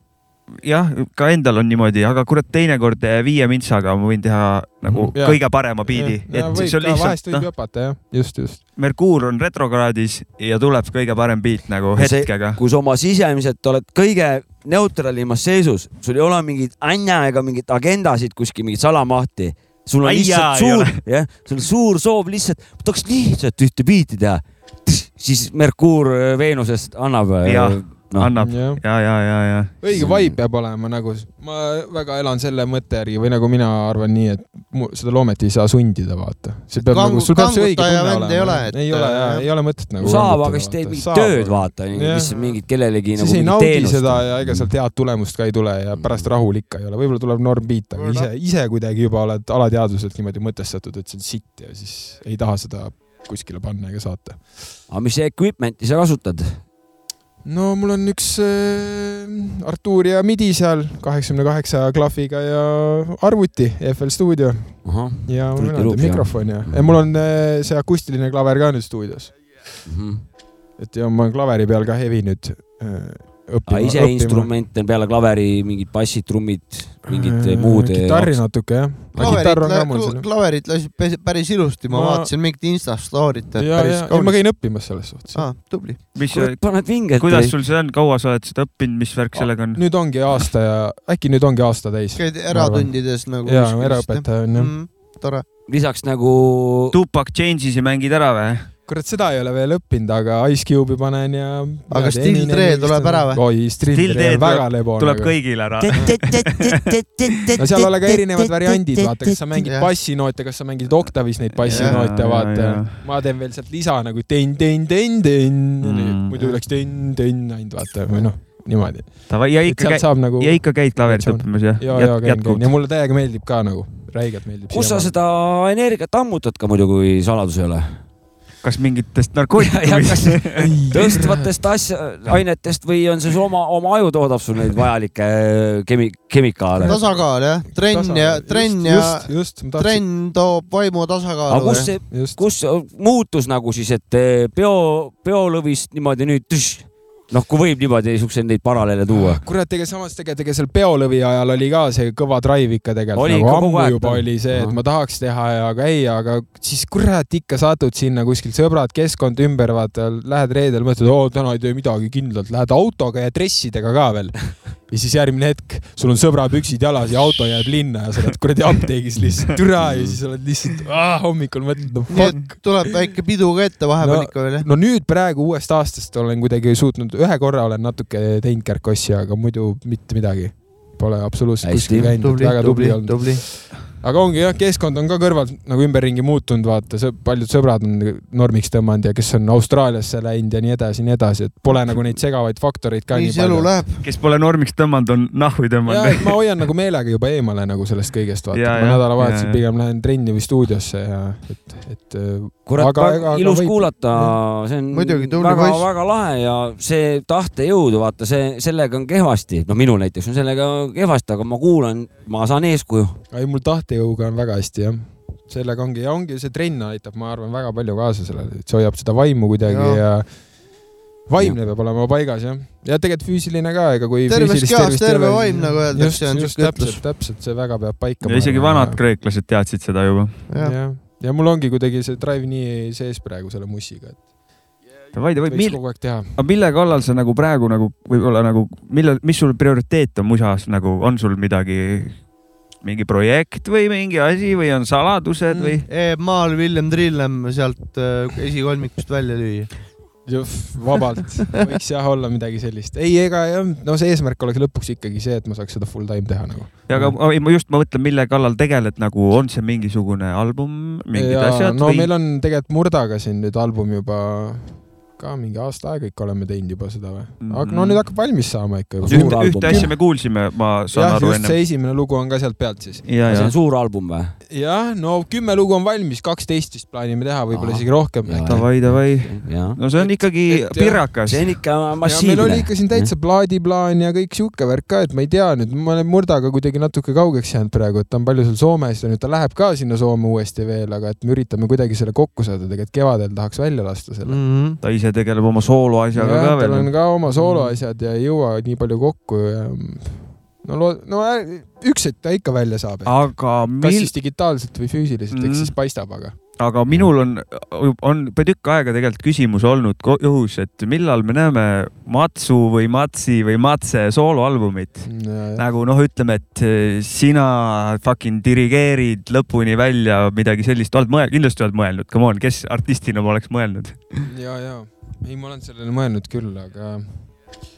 jah, ka endal on niimoodi, aga kurat, teinekord eh, viie mintsaga ma võin teha nagu Jaa. kõige parema biidi, et võib see on ka, vahest lihtsalt võib noh, jõpata jah, just, just. Merkuur on retrokraadis ja tuleb kõige parem biit nagu See- hetkega. kui sa oma sisemiselt oled kõige neutralimas seisus, sul ei ole mingit änja ega mingit agendasid kuskil, mingit salamahti. sul on Ai jaa, lihtsalt ei suur jah, sul on suur soov lihtsalt, tahaks lihtsalt ühte biiti teha. siis Merkuur äh, Veenusest annab. Jah, noh, annab jah, ja, ja, ja, ja. õige vibe peab olema nagu, ma väga elan selle mõtte järgi või nagu mina arvan nii, et seda loomet ei saa sundida, vaata. see peab Kangu- nagu, sul peab see õige tunne vend ei olema ole,. et- ei ole jaa, jah. ei ole mõtet nagu. saab, aga siis teed mingit tööd, vaata, lihtsalt mingit kellelegi siis nagu ei mingit naudi teenust. seda ja ega sealt head tulemust ka ei tule ja pärast rahul ikka ei ole, võib-olla tuleb norm beat, aga ise, ise kuidagi juba oled alateadvuselt niimoodi mõtestatud, et see on sitt ja siis ei taha seda kuskile panna ega saata. aga mis equipment'i sa kasutad? No mul on üks äh, Artuuria midi seal kaheksakümne kaheksa klahviga ja arvuti FL Studio ahah, ja mäleta, Loops, jah. mikrofon ja, ja mul on äh, see akustiline klaver ka nüüd stuudios, Mhm. et ja ma olen klaveri peal ka hevi nüüd äh, õppima. ise instrumente peale klaveri, mingid bassid, trummid, mingid Äh, muud. kitarri natuke jah. klaverit, klaverit lasid päris- ilusti, ma Ma- vaatasin mingit Insta story't, et ja, päris ja, ei ma kaunis. käin õppimas selles suhtes. aa, tubli. mis, paned vinget. kuidas sul see on, kaua sa oled seda õppinud, mis värk sellega on? nüüd ongi aasta ja äkki nüüd ongi aasta täis. käid eratundides nagu. ja, eraõpetaja on jah. mm,. tore. lisaks nagu Tupac Changes'i mängid ära või? kurat, seda ei ole veel õppinud, aga Ice Cube'i panen ja. Aga Still Dre tuleb ära või? oi, Still Dre on väga lebo. tuleb kõigil ära. no seal ole ka erinevad variandid, vaata, kas sa mängid bassinoote, kas sa mängid oktavis neid bassinoote, vaata ma teen veel sealt lisa nagu ten-ten-ten-ten Mm., muidu oleks ten-ten ainult vaata või noh, niimoodi. Ja ikka nagu ja ikka käid klaverit õppimas jah? ja, ja käin, käin ja mulle täiega meeldib ka nagu, räigelt meeldib. kus sa seda energiat ammutad ka muidu, kui saladus ei ole? Kas mingitest narkootikumidest? tõstvatest asja, ainetest või on see su oma, oma aju toodab sul neid vajalikke äh, kemi-, kemikaale? tasakaal jah, trenn ja, trenn ja, trenn toob vaimu aga tasakaalu kus. see, just. kus muutus nagu siis, et eh, peo, peolõvist niimoodi nüüd tüš, noh, kui võib niimoodi siukseid neid paralleele tuua. kurat, ega samas tegelikult, ega seal peolõvi ajal oli ka see kõva drive ikka tegelikult nagu ammu juba oli see, et ma tahaks teha ja käia, aga siis kurat ikka satud sinna kuskil sõbrad, keskkond ümber, vaata, lähed reedel, mõtled, oo täna ei tee midagi kindlalt, lähed autoga ja dressidega ka veel. ja siis järgmine hetk sul on sõbrapüksid jalas ja auto jääb linna ja sa oled kuradi apteegis lihtsalt türa ja siis oled lihtsalt ah, hommikul mõtled no fuck tuleb väike pidu ka ette vahepeal No- ikka veel jah? no nüüd praegu uuest aastast olen kuidagi suutnud, ühe korra olen natuke teinud kärkossi, aga muidu mitte midagi. Pole absoluutselt kuskil käinud, väga tubli tubli, olnud. aga ongi jah, keskkond on ka kõrvalt nagu ümberringi muutunud, vaata, paljud sõbrad on normiks tõmmanud ja kes on Austraaliasse läinud ja nii edasi ja nii edasi, et pole nagu neid segavaid faktoreid ka nii nii palju. kes pole normiks tõmmanud, on ja tõmmanud. ma hoian nagu meelega juba eemale nagu sellest kõigest, vaata, Ja, ma nädalavahetusel pigem lähen trenni või stuudiosse ja et, et kurat, Aga aga ilus võib- kuulata, see on Muidugi, poiss. väga-väga lahe ja see tahtejõudu, vaata see, sellega on kehvasti, no minul näiteks on sellega kehvasti, aga ma kuulan, ma saan eeskuju. ei, mul tahtejõuga on väga hästi jah, sellega ongi ja ongi see trenn aitab, ma arvan, väga palju kaasa sellele, et see hoiab seda vaimu kuidagi ja, ja vaimne peab olema paigas jah, ja tegelikult füüsiline ka, ega kui terves kehas terve vaim, nagu öeldakse, just, on just siuke ütlus täpselt,. täpselt, see väga peab paika. ja isegi vanad kreeklased teadsid seda juba. jah, jah, ja mul ongi kuidagi see drive nii sees praegu selle mussiga, et Davai, davai, mil-, aga mille kallal sa nagu praegu nagu võib-olla nagu, millal, mis sul prioriteet on musas nagu, on sul midagi, mingi projekt või mingi asi või on saladused või? maal Villem Trillem sealt äh, esikolmikust välja lüüa. vabalt, võiks jah olla midagi sellist. ei, ega jah, no see eesmärk oleks lõpuks ikkagi see, et ma saaks seda full time teha nagu. ja aga ma- ma just, ma mõtlen, mille kallal tegeled nagu, on see mingisugune album, mingid ja, asjad no või? meil on tegelikult Murdaga siin nüüd album juba ka mingi aasta aega ikka oleme teinud juba seda või? aga no nüüd hakkab valmis saama ikka juba. Ühte, ühte asja me kuulsime, ma saan jah, aru just ennem. see esimene lugu on ka sealt pealt siis. ja, see on, suur album või? jah, no kümme lugu on valmis, kaksteist vist plaanime teha, võib-olla isegi rohkem davai, davai. no see on Et- ikkagi et jah, pirakas. see on ikka ja meil oli massiivne. ikka siin täitsa plaadiplaan ja kõik sihuke värk ka, et ma ei tea nüüd, ma olen Murdaga kuidagi natuke kaugeks jäänud praegu, et ta on palju seal Soomes ja nüüd ta läheb ka sinna Soome uuesti veel, aga et me üritame kuidagi selle kokku saada, tegelikult kevadel tahaks välja lasta selle. Mhm. ta ise tegeleb oma sooloasjaga ka tal veel. on ka oma sooloasjad ja ei jõua nii palju kokku ja no loo-, no üks hetk ta ikka välja saab. aga kas mil- siis, digitaalselt või füüsiliselt, eks Mhm. siis paistab, aga. aga minul on, on juba tükk aega tegelikult küsimus olnud õhus, et millal me näeme Matsu või Matsi või Matse sooloalbumit. nagu noh, ütleme, et eh, sina fucking dirigeerid lõpuni välja midagi sellist, oled mõelnud, kindlasti oled mõelnud, come on, kes artistina ma oleks mõelnud. ja, ja, ei, ma olen sellele mõelnud küll, aga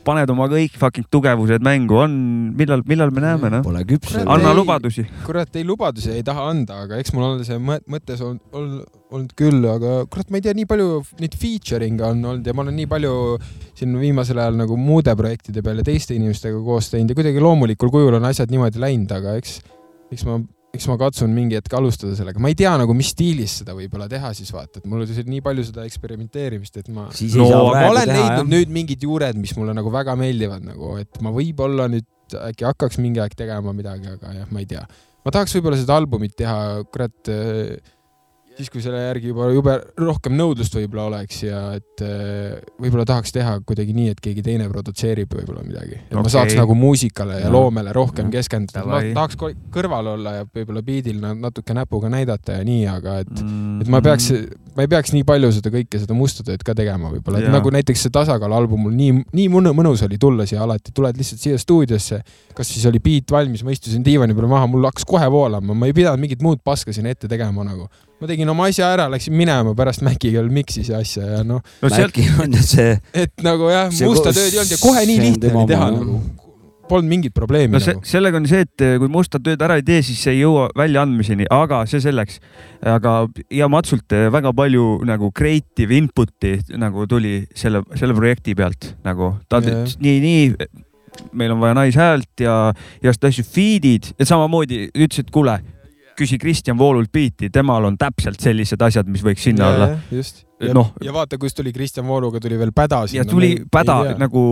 paned oma kõik fucking tugevused mängu, on, millal, millal me näeme, noh. Pole küps. Anna ei- lubadusi. kurat, ei lubadusi ei taha anda, aga eks mul on see mõ- mõttes olnud, olnud, olnud küll, aga kurat, ma ei tea, nii palju neid featuring'e on olnud ja ma olen nii palju siin viimasel ajal nagu muude projektide peal ja teiste inimestega koos teinud ja kuidagi loomulikul kujul on asjad niimoodi läinud, aga eks, eks ma, eks ma katsun mingi hetk alustada sellega, ma ei tea nagu, mis stiilis seda võib-olla teha siis vaata, et mul on siin nii palju seda eksperimenteerimist, et ma No praegu olen teha leidnud jah. nüüd mingid juured, mis mulle nagu väga meeldivad nagu, et ma võib-olla nüüd äkki hakkaks mingi aeg tegema midagi, aga jah, ma ei tea. ma tahaks võib-olla seda albumit teha, kurat, siis kui selle järgi juba jube rohkem nõudlust võib-olla oleks ja et eh, võib-olla tahaks teha kuidagi nii, et keegi teine produtseerib võib-olla midagi, et okay. ma saaks nagu muusikale ja Jah. loomele rohkem Jah. keskenduda, ma tahaks kõrval olla ja võib-olla biidil na- natuke näpuga näidata ja nii, aga et Mm. et ma peaks, ma ei peaks nii palju seda kõike, seda musta tööd ka tegema võib-olla, et nagu näiteks see tasakaalu album mul nii, nii mõnu- mõnus oli tulla siia alati, tuled lihtsalt siia stuudiosse, kas siis oli beat valmis, ma istusin diivani peal maha, mul hakkas kohe voolama, ma ei pidanud mingit muud paska sinna ette tegema nagu. Ma tegin oma asja ära, läksin minema, pärast Maci kell miksis ja asja ja noh, no sealt, äkki on ju see, et nagu jah, musta tööd ei olnud ja kohe nii lihtne oli teha jah. nagu. Polnud mingit probleemi no see nagu., sellega on see, et eh, kui musta tööd ära ei tee, siis see ei jõua väljaandmiseni, aga see selleks. aga ja Matsult eh, väga palju nagu creative input'i nagu tuli selle, selle projekti pealt nagu ta ütles nii, nii meil on vaja naishäält ja igast asju, feed'id ja samamoodi ütles, et kuule, küsi Kristjan Voolult biiti, temal on täpselt sellised asjad, mis võiks sinna olla. just. ja, Noh. ja vaata, kust tuli Kristjan Vooluga tuli veel päda ja tuli päda nagu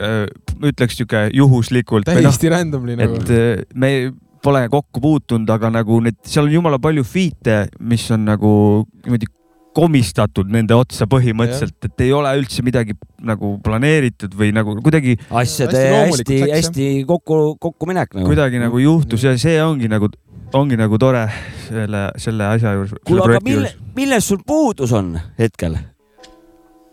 äh, ütleks sihuke juhuslikult. täiesti randomly nagu. et äh, me pole kokku puutunud, aga nagu need, seal on jumala palju feat'e, mis on nagu niimoodi komistatud nende otsa põhimõtteliselt, et ei ole üldse midagi nagu planeeritud või nagu kuidagi, asjade Hästi loomulikult hästi, läks, hästi kokku, kokkuminek nagu. kuidagi nagu juhtus ja see ongi nagu, ongi nagu tore selle, selle asja juures. kuule, aga mille, milles sul puudus on hetkel?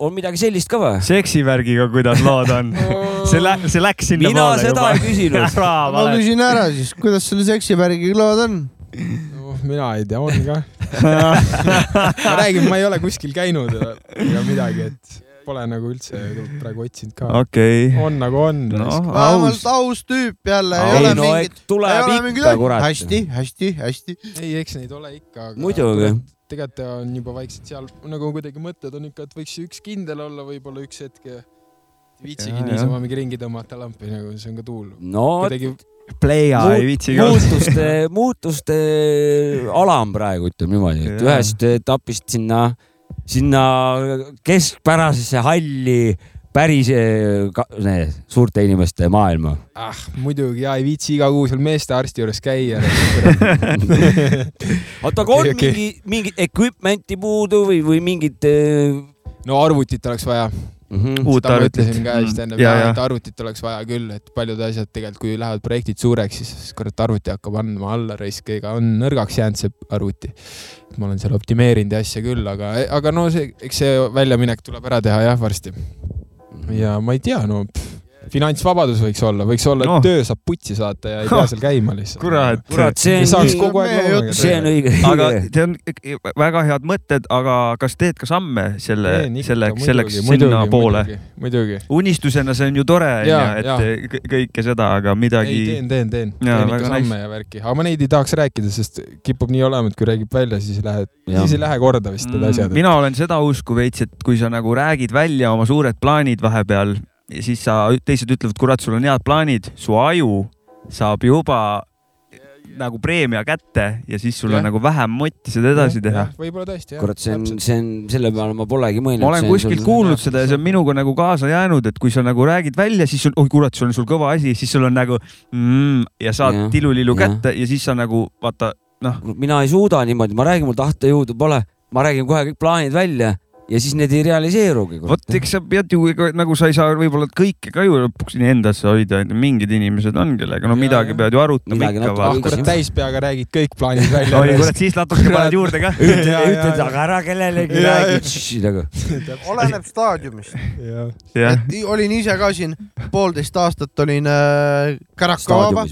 on midagi sellist ka või? seksivärgiga, kuidas lood on? see lä-, see läks sinna mina seda juba ei. küsinud. ma küsin ära siis, kuidas selle seksivärgiga lood on? no, mina ei tea, on ka. ma räägin, ma ei ole kuskil käinud ega midagi, et pole nagu üldse praegu otsinud ka. okei. on nagu on. noh, vähemalt aus. tüüp jälle, ei ei ole no mingit, tuleb ei ole ikka, kurat. hästi, hästi, hästi. ei, eks neid ole ikka, aga muidugi. tegelikult on juba vaikselt seal nagu kuidagi mõtted on ikka, et võiks üks kindel olla, võib-olla üks hetk ja viitsigi niisama mingi ringi tõmmata lampi, nagu see on ka tuul. no kuidagi Pleia ei viitsi ka. muutuste, muutuste alam praegu ütleme niimoodi, et Jaa. ühest etapist sinna, sinna keskpärasesse halli päris eh, ka, nee, suurte inimeste maailma. ah, muidugi ja ei viitsi iga kuu seal meestearsti juures käia. oota, aga on Okei, okei. mingi, mingit equipment'i puudu või, või mingit äh, no arvutit oleks vaja. mm? Uut seda arvutit. ütlesin ka just Mm. enne, jaa. et arvutit oleks vaja küll, et paljud asjad tegelikult, kui lähevad projektid suureks, siis kurat arvuti hakkab andma alla raisk, ega on nõrgaks jäänud see arvuti. ma olen seal optimeerinud ja asja küll, aga, aga no see, eks see väljaminek tuleb ära teha jah varsti. ja ma ei tea, no pff, finantsvabadus võiks olla, võiks olla, et Noh. töö saab putsi saata ja ei pea seal käima lihtsalt. kurat. kurat, see on saaks nii, see on õige. aga see on väga head mõtted, aga kas teed ka samme selle, selleks, selleks sinnapoole? muidugi. unistusena see on ju tore, onju, et kõ- kõike seda, aga ei, midagi. teen, teen, teen. Jaa, teen ikka samme ja värki, aga ma neid ei tahaks rääkida, sest kipub nii olema, et kui räägib välja, siis ei lähe, siis ei lähe korda vist need asjad. Mm, mina olen seda usku veits, et kui sa nagu räägid välja oma suured plaanid vahepeal, siis sa, teised ütlevad, kurat, sul on head plaanid, su aju saab juba nagu preemia kätte ja siis sul Jah. on nagu vähem motti seda edasi teha. võib-olla tõesti jah. kurat, see on, see on, selle peale ma polegi mõelnud. ma olen kuskilt kuulnud seda ja see on minuga nagu kaasa jäänud, et kui sa nagu räägid välja, siis sul, oi kurat, sul on sul kõva asi, siis sul on nagu mm, ja saad tilulilu kätte ja siis sa nagu vaata, noh, mina ei suuda niimoodi, ma räägin, mul tahtejõudu pole, ma räägin kohe kõik plaanid välja ja siis need ei realiseerugi. vot eks sa pead ju ega nagu sa ei saa võib-olla kõike ka ju lõpuks nii endasse hoida, et mingid inimesed on, kellega no Jaa, midagi jah. pead ju arutama Midagi ikka ah kurat, täispeaga räägid kõik plaanid välja. oi kurat, siis natuke paned juurde ka. ütled, aga ära kellelegi räägi. oleneb staadiumist. olin ise ka siin poolteist aastat olin äh, Karakavaba,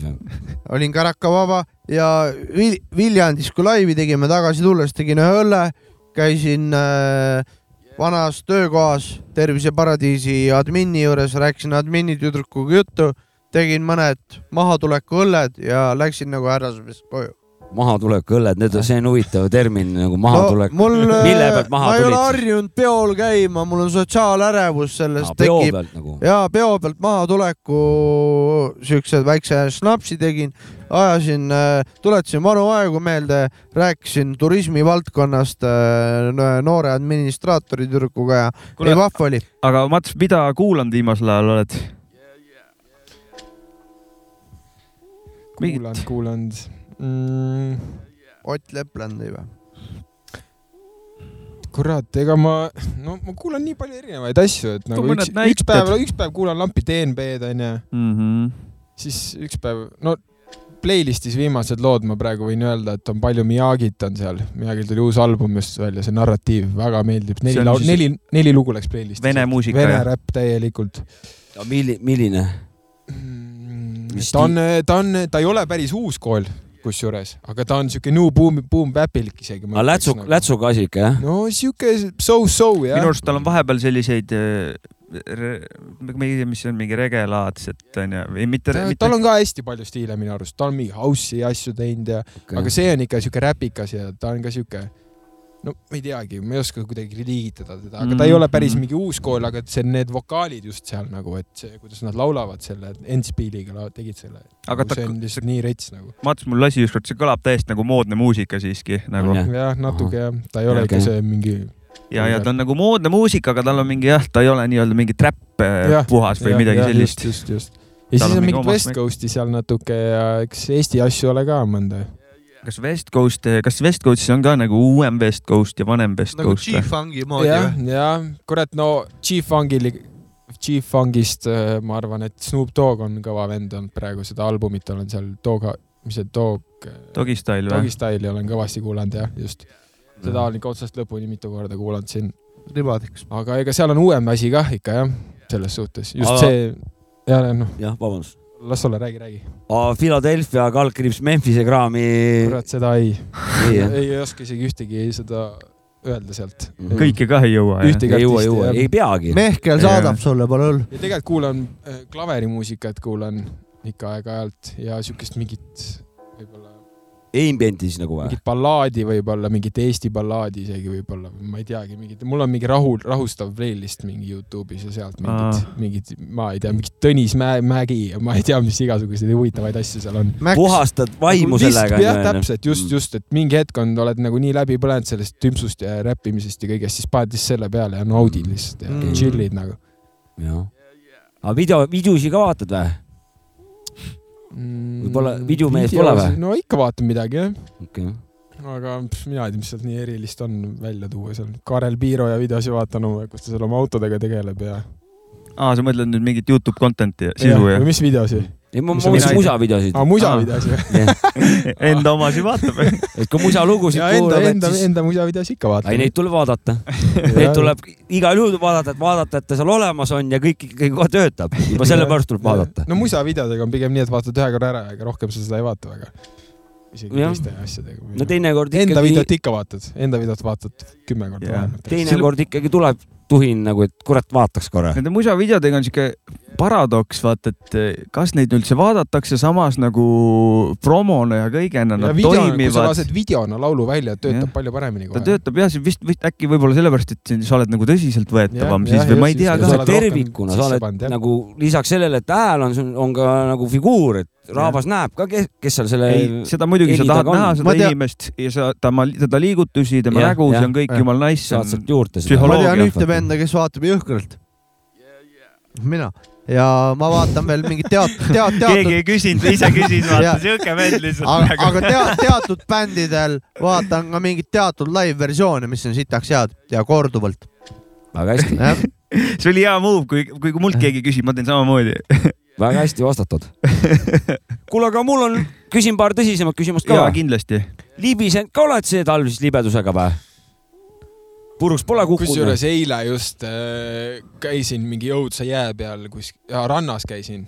olin Karakavaba ja Vil- Viljandis, kui laivi tegime tagasi tulles, tegin ühe õlle, käisin äh, vanas töökohas Terviseparadiisi admini juures, rääkisin admini tüdrukuga juttu, tegin mõned mahatuleku õlled ja läksin nagu härrasmees koju. mahatulek, õlled, need on, see on huvitav termin nagu mahatulek mul, Mille pealt maha ma ei ole tulid? harjunud peol käima, mul on sotsiaalärevus sellest peo tekib pealt nagu. ja peo pealt maatuleku siukse väikse snapsi tegin, ajasin, tuletasin vanu aegu meelde, rääkisin turismivaldkonnast äh, noore administraatori tüdrukuga ja Kuule- ei vahva oli. aga Mats, mida kuulanud viimasel ajal oled? kuulanud, kuulanud mm,. Ott Lepland või? kurat, ega ma, no ma kuulan nii palju erinevaid asju, et nagu üks, üks päev, üks päev kuulan lampi DNB-d onju, mm? -hmm. siis üks päev, no playlist'is viimased lood ma praegu võin öelda, et on palju Miyagit on seal, Miyagil tuli uus album just välja, see narratiiv väga meeldib, neli laul, neli, neli lugu läks playlist'i. Vene muusika, Vene räpp täielikult. milline, milline? Mis ta on, ta on, ta ei ole päris uus kool, kusjuures, aga ta on siuke new boom, boom bäpilik isegi. aga lätsu, lätsuga asi ikka jah? no siuke so-so jah minu. arust tal on vahepeal selliseid, ma ei tea, mis see on, mingi regelaadset onju, või mitte, Ta, mitte tal on ka hästi palju stiile minu arust, ta on mingi house'i asju teinud ja, aga see on ikka siuke räpikas ja ta on ka siuke, no ma ei teagi, ma ei oska kuidagi liigitada teda, aga ta ei Mhm, ole päris mhm. mingi uus kool, aga see need vokaalid just seal nagu, et see, kuidas nad laulavad selle Endspiiliga tegid selle. Aga ta- see on lihtsalt nii rets nagu. Mats mul lasi ükskord, see kõlab täiesti nagu moodne muusika siiski nagu jah? natuke jah, ta ei ole ikka see mingi. ja, ja ta on nagu moodne muusika, aga tal on mingi jah, ta ei ole nii-öelda mingi trap äh, Jah, puhas või midagi sellist. just, just, just. ja Tal siis on on mingi mingit West. Coast'i seal natuke ja eks Eesti asju ole ka mõnda. Kas West Coast, kas West Coastis on ka nagu uuem West Coast ja vanem West nagu Coast või? G-Fungi moodi jah või?, jah, kurat, no G-Funkil, G-Funkist äh, ma arvan, et Snoop Dogg on kõva vend olnud praegu, seda albumit olen seal Dogg, mis see Dogg, Doggy Style Doggy või? Style'i olen kõvasti kuulanud jah, just. seda olen ikka otsast lõpuni mitu korda kuulanud siin. ribadeks. aga ega seal on uuem asi kah ikka jah, selles suhtes, just Aga- see, ja noh, jah, vabandust. Las olla, räägi, räägi. Philadelphia kaldkriips Memphise kraami. kurat, seda ei, ei ei oska isegi ühtegi seda öelda sealt. kõike ka ei jõua. Ühtegi ei jõua, jõua, ei peagi. Mehkel saadab sulle, pole hull. ja tegelikult kuulan äh, klaverimuusikat, kuulan ikka aeg-ajalt ja siukest mingit võib-olla, Ambienti siis nagu või? mingit ballaadi võib-olla, mingit Eesti ballaadi isegi võib-olla, ma ei teagi, mingit, mul on mingi rahu, rahustav playlist mingi Youtube'is ja sealt mingid mingid, ma ei tea, mingit Tõnis Mäe, Mägi ja ma ei tea, mis igasuguseid huvitavaid asju seal on. puhastad vaimu Vist- sellega. jah, täpselt, just, Mm. just, et mingi hetk on, oled nagu nii läbi põlenud sellest tümpsust ja räppimisest ja kõigest, siis paned lihtsalt selle peale ja naudid lihtsalt ja Mm. mm. chill'id nagu jah. aga video, videosi ka vaatad või? mm,. Võib-olla videomees pole või? no ikka vaatan midagi jah, okei. aga pff, mina ei tea, mis sealt nii erilist on välja tuua seal. Karel Piiro ja videosi vaatan, kus ta seal oma autodega tegeleb ja. aa, sa mõtled nüüd mingit Youtube content'i, sisu või ja mis videosi? ei, ma mõtlesin musavideosid aa, musa Aa. videosi. enda omasid vaatab. et kui musalugusid enda, kuulad, enda, siis. enda musa videosi ikka vaatan. ei, neid tuleb vaadata. Neid tuleb igal juhul vaadata, et vaadata, et ta seal olemas on ja kõik ikkagi kohe töötab. juba sellepärast tuleb vaadata. no musa videodega on pigem nii, et vaatad ühe korra ära, ega rohkem sa seda ei vaata väga. isegi teiste asjadega. no teinekord enda ikkagi, videot ikka vaatad, enda videot vaatad kümme korda vähemalt. teinekord ikkagi tuleb tuhin nagu, et kurat, vaataks korra. Nende musavideodega on siuke paradoks, vaata, et eh, kas neid üldse vaadatakse samas nagu promona ja kõigena ja nad video, kui sa toimivad. lased videona laulu välja, töötab Jah. palju paremini ta kohe. töötab jah, see vist, vist äkki võib-olla sellepärast, et sa oled nagu tõsiseltvõetavam siis või ma ei tea ka tervikuna, sa oled jah. nagu lisaks sellele, et hääl on on ka nagu figuur, et rahvas näeb ka, kes, kes seal selle. ei, seda muidugi sa tahad näha seda tean- inimest ja sa, tema, teda liigutusi, tema nägu, see on kõik jumala nice. saad sealt juurde ma tean ühte venda, kes vaatab jõhkralt. mina ja ma vaatan veel mingit teat-, teat-, keegi teatud, ei küsinud, ise küsis, vaata siuke vend lihtsalt. aga, aga tea-, teatud bändidel vaatan ka mingit teatud live-versioone, mis on sitaks head ja korduvalt. väga hästi, see oli hea move, kui, kui mult keegi küsib, ma teen samamoodi. väga hästi vastatud. kuule, aga mul on, küsin paar tõsisemat küsimust ka jaa, kindlasti. libisenud ka oled see talv siis libedusega või? Puruks pole kukkunud? kusjuures eile just äh, käisin mingi õudsa jää peal kus, rannas käisin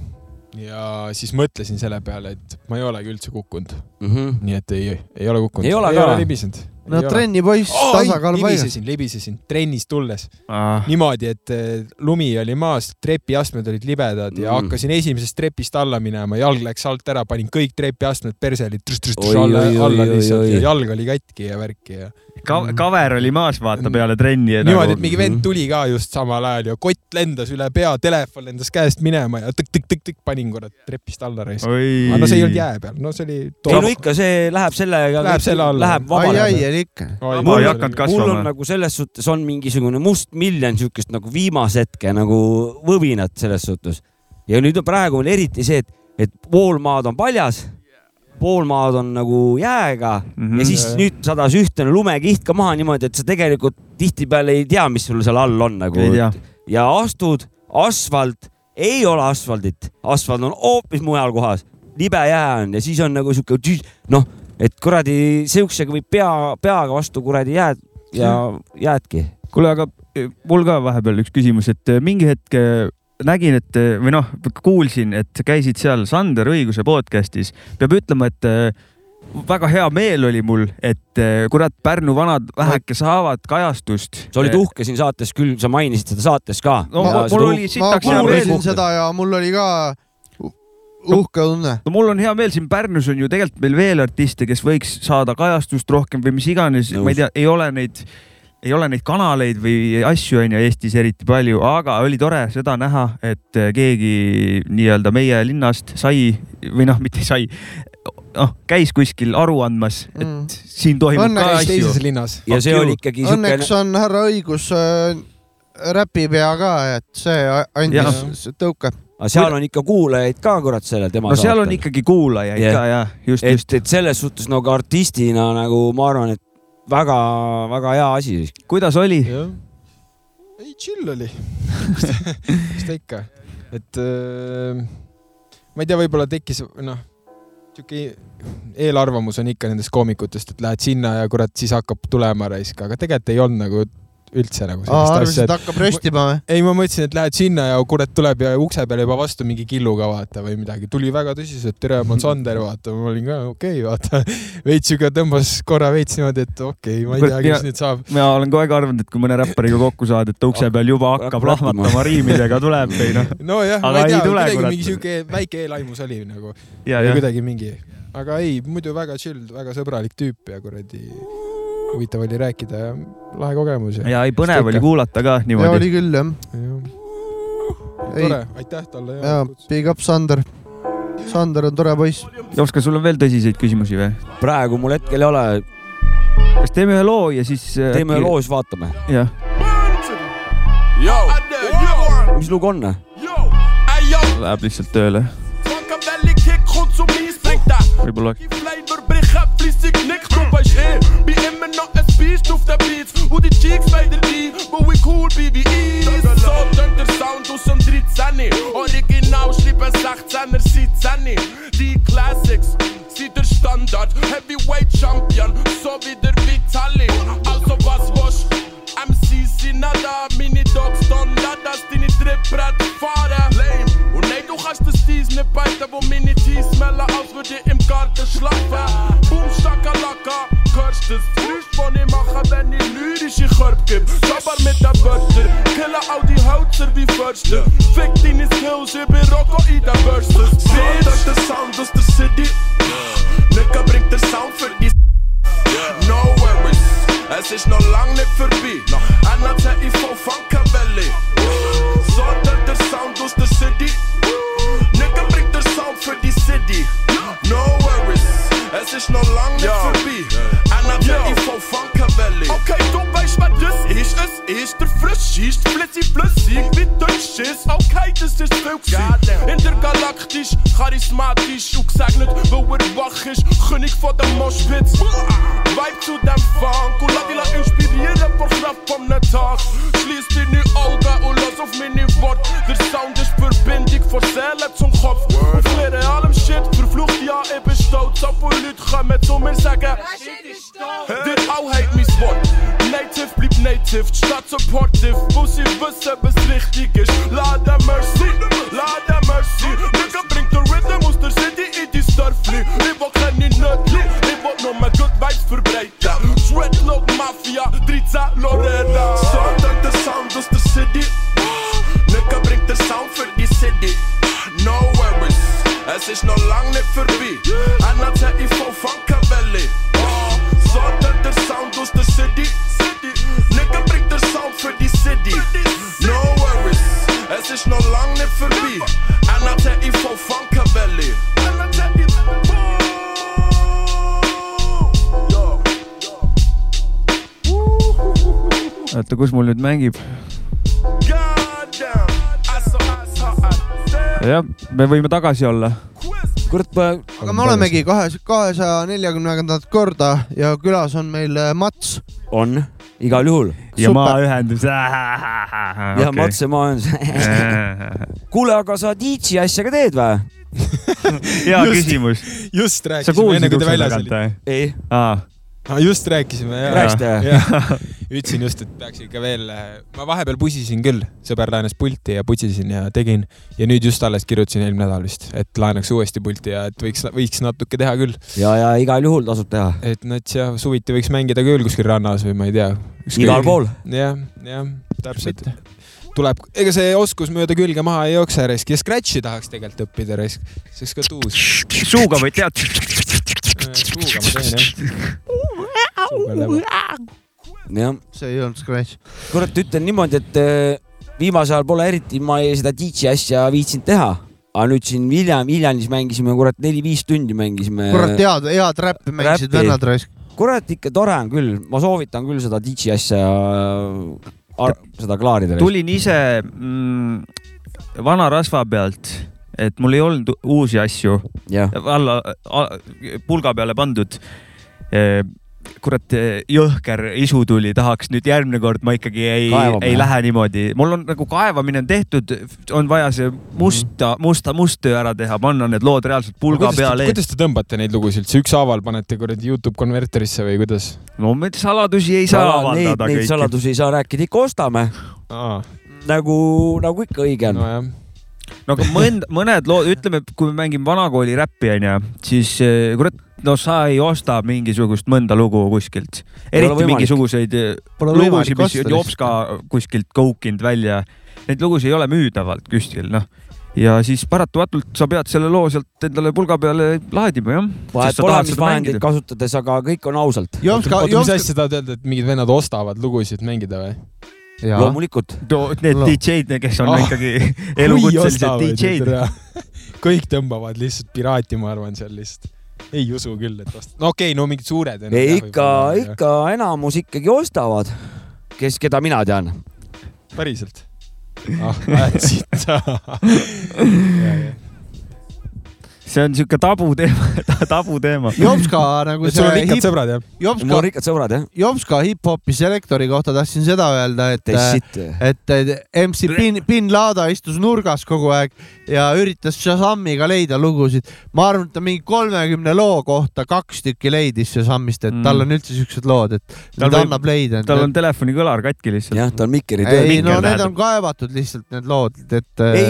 ja siis mõtlesin selle peale, et ma ei olegi üldse kukkunud, mm. -hmm. nii et ei, ei ole kukkunud. Ei ole ei ka libisenud. no trennipoiss, tasakaal paigas. libisesin, libisesin trennist tulles niimoodi, et eh, lumi oli maas, trepiastmed olid libedad ja Mm. hakkasin esimesest trepist alla minema, jalg läks alt ära, panin kõik trepiastmed perse olid trüs-trüs-trüs Oi, alla alla lihtsalt ja jalg oli katki ja värki ja Ka-, kaver oli maas, vaata peale trenni. Niimoodi, et Nagu... mingi vend tuli ka just samal ajal ja kott lendas üle pea, telefon lendas käest minema ja tõkk-tõkk-tõkk-tõkk panin korra trepist alla reis. oi aga no see ei olnud jää peal, no see oli. ei no ikka see läheb sellega. Läheb selle alla. Läheb ai, ai, vabale. oli ikka. Ma ei hakanud mul on kasvama. nagu selles suhtes on mingisugune must miljon siukest nagu viimase hetke nagu võvinat selles suhtes. ja nüüd on praegu on eriti see, et, et pool maad on paljas, pool maad on nagu jääga mm Mhm. ja siis nüüd sadas ühtlane lumekiht ka maha niimoodi, et sa tegelikult tihtipeale ei tea, mis sul seal all on nagu. Ja astud asfalt, ei ole asfaldit, asfalt on hoopis mujal kohas, libe jää on ja siis on nagu sihuke noh, et kuradi siuksega võib pea, peaga vastu kuradi jääd ja jäädki. kuule, aga eh, mul ka vahepeal üks küsimus, et eh, mingi hetk eh, nägin, et või noh, kuulsin, et käisid seal Sander Õiguse podcast'is. peab ütlema, et eh, väga hea meel oli mul, et eh, kurat, Pärnu vanad väheke saavad kajastust. sa olid uhke siin saates küll, sa mainisid seda saates ka. No mul- mul oli ma kuulasin seda ja mul oli ka uhke tunne. no mul on hea meel, siin Pärnus on ju tegelikult meil veel artiste, kes võiks saada kajastust rohkem või mis iganes, ma ei tea, ei ole neid, ei ole neid kanaleid või asju on ju Eestis eriti palju, aga oli tore seda näha, et keegi nii-öelda meie linnast sai või noh, mitte sai, noh, käis kuskil aru andmas, et Mm. siin toimub Õnneks ka asju teises. linnas. ja see Fuck oli ikkagi õnneks siukene, on härra õigus äh, räpipea ka, et see andis s- tõuke. aga seal on ikka kuulajaid ka kurat sellel tema no seal on saatel. ikkagi kuulajaid Jah. ka jah, just, just., et selles suhtes nagu artistina nagu ma arvan, et väga-väga hea asi. kuidas oli? ei, chill oli. mis ta ikka, et äh, ma ei tea, võib-olla tekkis noh, sihuke eelarvamus on ikka nendest koomikutest, et lähed sinna ja kurat, siis hakkab tulema raisk, aga tegelikult ei olnud nagu üldse nagu sellist arvasid, asja hakkab röstima või? ei, ma mõtlesin, et lähed sinna ja kurat tuleb ja ukse peal juba vastu mingi killuga vaata või midagi. tuli väga tõsiselt, tere, ma olen Sander, vaata, ma olin ka okei okay,, vaata. veits siuke tõmbas korra veits niimoodi, et okei okay,, ma ei tea, kes nüüd saab. mina olen kogu aeg arvanud, et kui mõne räppariga kokku saad, et ta ukse peal juba hakkab lahmatama riimidega tuleb või noh. nojah, ma ei tea, tule, kuidagi mingi siuke väike eelaimus oli nagu kuidagi mingi, aga ei, muidu väga chill, väga sõbralik tüüp ja kuradi huvitav oli rääkida ja lahe kogemus ja, ei põnev oli kuulata ka ja niimoodi. oli küll jah. ja. tore, aitäh talle ja big up Sander. Sander on tore poiss. Jops, kas sul on veel tõsiseid küsimusi või? praegu mul hetkel ei ole, kas teeme ühe loo ja siis. teeme ühe loo, siis vaatame. jah, mis lugu on? läheb lihtsalt tööle, võib-olla. Beast auf der Beats. Und die Cheeks bei der die, wo we cool is. So tönt der Sound aus dem 13. Original schreiben 16er 17. Die Classics sind der Standard. Heavyweight Champion, so wie der Vitali. Also was was MCs sind nicht da, meine Dogs don't da, deine Trittbrett fahren. Lame. Und nein, du kannst das Tees nicht beiten, wo meine Tees smellen, als würde ich im Garten schlafen. Boom, Stakalaka, hörst das Geräusch, das ich mache, wenn ich lyrische Körper gebe. Sabber mit den Wörtern, killen all die Hölzer wie Förster. Fick deine Skills, ich bin Rocco in den Verses. Bitch, der Sound aus der City. Nigga bringt der Sound für die No worries, es ist noch lang nicht vorbei. NATIV Funkavelli. So tönt der Sound aus der City. Nigga bringt der Sound für die City. No worries, es ist noch lang nicht das ist. Der Frischist, flitzy flüssig wie Deutsch ist. Okay, das ist viel. Intergalaktisch, charismatisch und gesegnet, weil er wach ist. König von der Moschpitz. Vibe zu dem Funk und lass dich inspirieren vor Kraft vom Tag. Schließ deine Augen und lass auf meine Worte. Der Sound ist Verbindung von Seele zum Kopf. Für allem Shit, verflucht ja, ich bin stolz. Auf viele Leute kommen zu mir sagen, der auch hat mein Wort. Native Stadt supportive. Muss ich wissen, was richtig ist. Lade Mercy, Lade Mercy. Nigga bringt den Rhythm aus der City in die Dörfli. Ich will keine Nötli, ich will nur mal Good Vibes verbreiten. Dreadlock Mafia, 13 Lorena. So tönt der Sound aus der City. Nigga bringt den Sound für die City. No worries, es ist noch lang nicht vorbei. NATIV Funkavelli. Lang nicht vorbei. NATIV Funkavelli. oota, kus mul nüüd mängib? jah, me võime tagasi olla. kurat, aga me olemegi kahe, kahesaja neljakümnendat korda ja külas on meil äh, Mats. on, igal juhul. ja maaühendus. jah, Mats ja ma olen. kuule, aga sa DJ asja ka teed või? hea Just. küsimus. just rääkisime enne, kui te väljas olite. ei, aa, just rääkisime ja. Rääkisite jah, ütlesin just, et peaks ikka veel, ma vahepeal pusisin küll, sõber laenas pulti ja pusisin ja tegin ja nüüd just alles kirjutasin eelmine nädal vist, et laenaks uuesti pulti ja et võiks, võiks natuke teha küll, ja, ja igal juhul tasub teha. et nats ja suviti võiks mängida küll kuskil rannas või ma ei tea. igal pool. jah, jah, täpselt. tuleb, ega see oskus mööda külge maha ei jookse raisk ja Scratchi tahaks tegelikult õppida raisk, see oleks ka tuus. suuga võid tead. Suuga ma teen jah. jah, see ei olnud Scratch. kurat, ütlen niimoodi, et äh, viimasel ajal pole eriti ma seda DJ asja viitsinud teha. aga nüüd siin Vilja, Viljanis mängisime kurat neli-viis tundi mängisime. kurat, head, head räppi mängisid vennad raisk. kurat, ikka tore on küll, ma soovitan küll seda DJ asja, seda klaarida. tulin ise mm, vana rasva pealt, et mul ei olnud uusi asju jah, alla, pulga peale pandud. kurat jõhker isu tuli, tahaks nüüd järgmine kord ma ikkagi ei, ei lähe niimoodi. mul on nagu kaevamine on tehtud, on vaja see musta, musta, must töö ära teha, panna need lood reaalselt pulga peale. kuidas te tõmbate neid lugusid üldse, ükshaaval panete kuradi Youtube konverterisse või kuidas? no me saladusi ei saa avaldada. Neid saladusi ei saa rääkida, ikka ostame. nagu, nagu ikka õige on no, no aga mõnd, mõned lood, ütleme, kui me mängime vanakooli räppi onju, siis eh, kurat, no sa ei osta mingisugust mõnda lugu kuskilt. eriti mingisuguseid eh, lugusid, mis Jopska kuskilt koukinud välja. Neid lugusid ei ole müüdavalt kuskil, noh ja siis paratamatult sa pead selle loo sealt endale pulga peale laadima, jah. vahet pole, mis vahendeid kasutades, aga kõik on ausalt. oota, mis asja tahad öelda, et mingid vennad ostavad lugusid mängida või? Loomulikult. Need no. DJ-d, kes on oh. ikkagi elukutselised DJ-d. kõik tõmbavad lihtsalt piraati, ma arvan, seal lihtsalt ei usu küll, et osta-, no okei okay,, no mingid suured. ikka, ikka enamus ikkagi ostavad, kes, keda mina tean. päriselt? ah, jätsid see on siuke tabuteema tabuteema. Jopska nagu see. sul on rikkad hip... sõbrad jah? Jopska, mul on rikkad sõbrad jah. Jopska hip-hopi selektori kohta tahtsin seda öelda, et, et, et MC Bin, Bin Lada istus nurgas kogu aeg ja üritas Shazamiga leida lugusid. ma arvan, et ta mingi kolmekümne loo kohta kaks tükki leidis Shazamist, et mm. tal on üldse siuksed lood, et tal nüüd annab leida. tal on telefonikõlar katki lihtsalt. jah, tal Mikeri töö. ei no need on kaevatud lihtsalt need lood, et ei,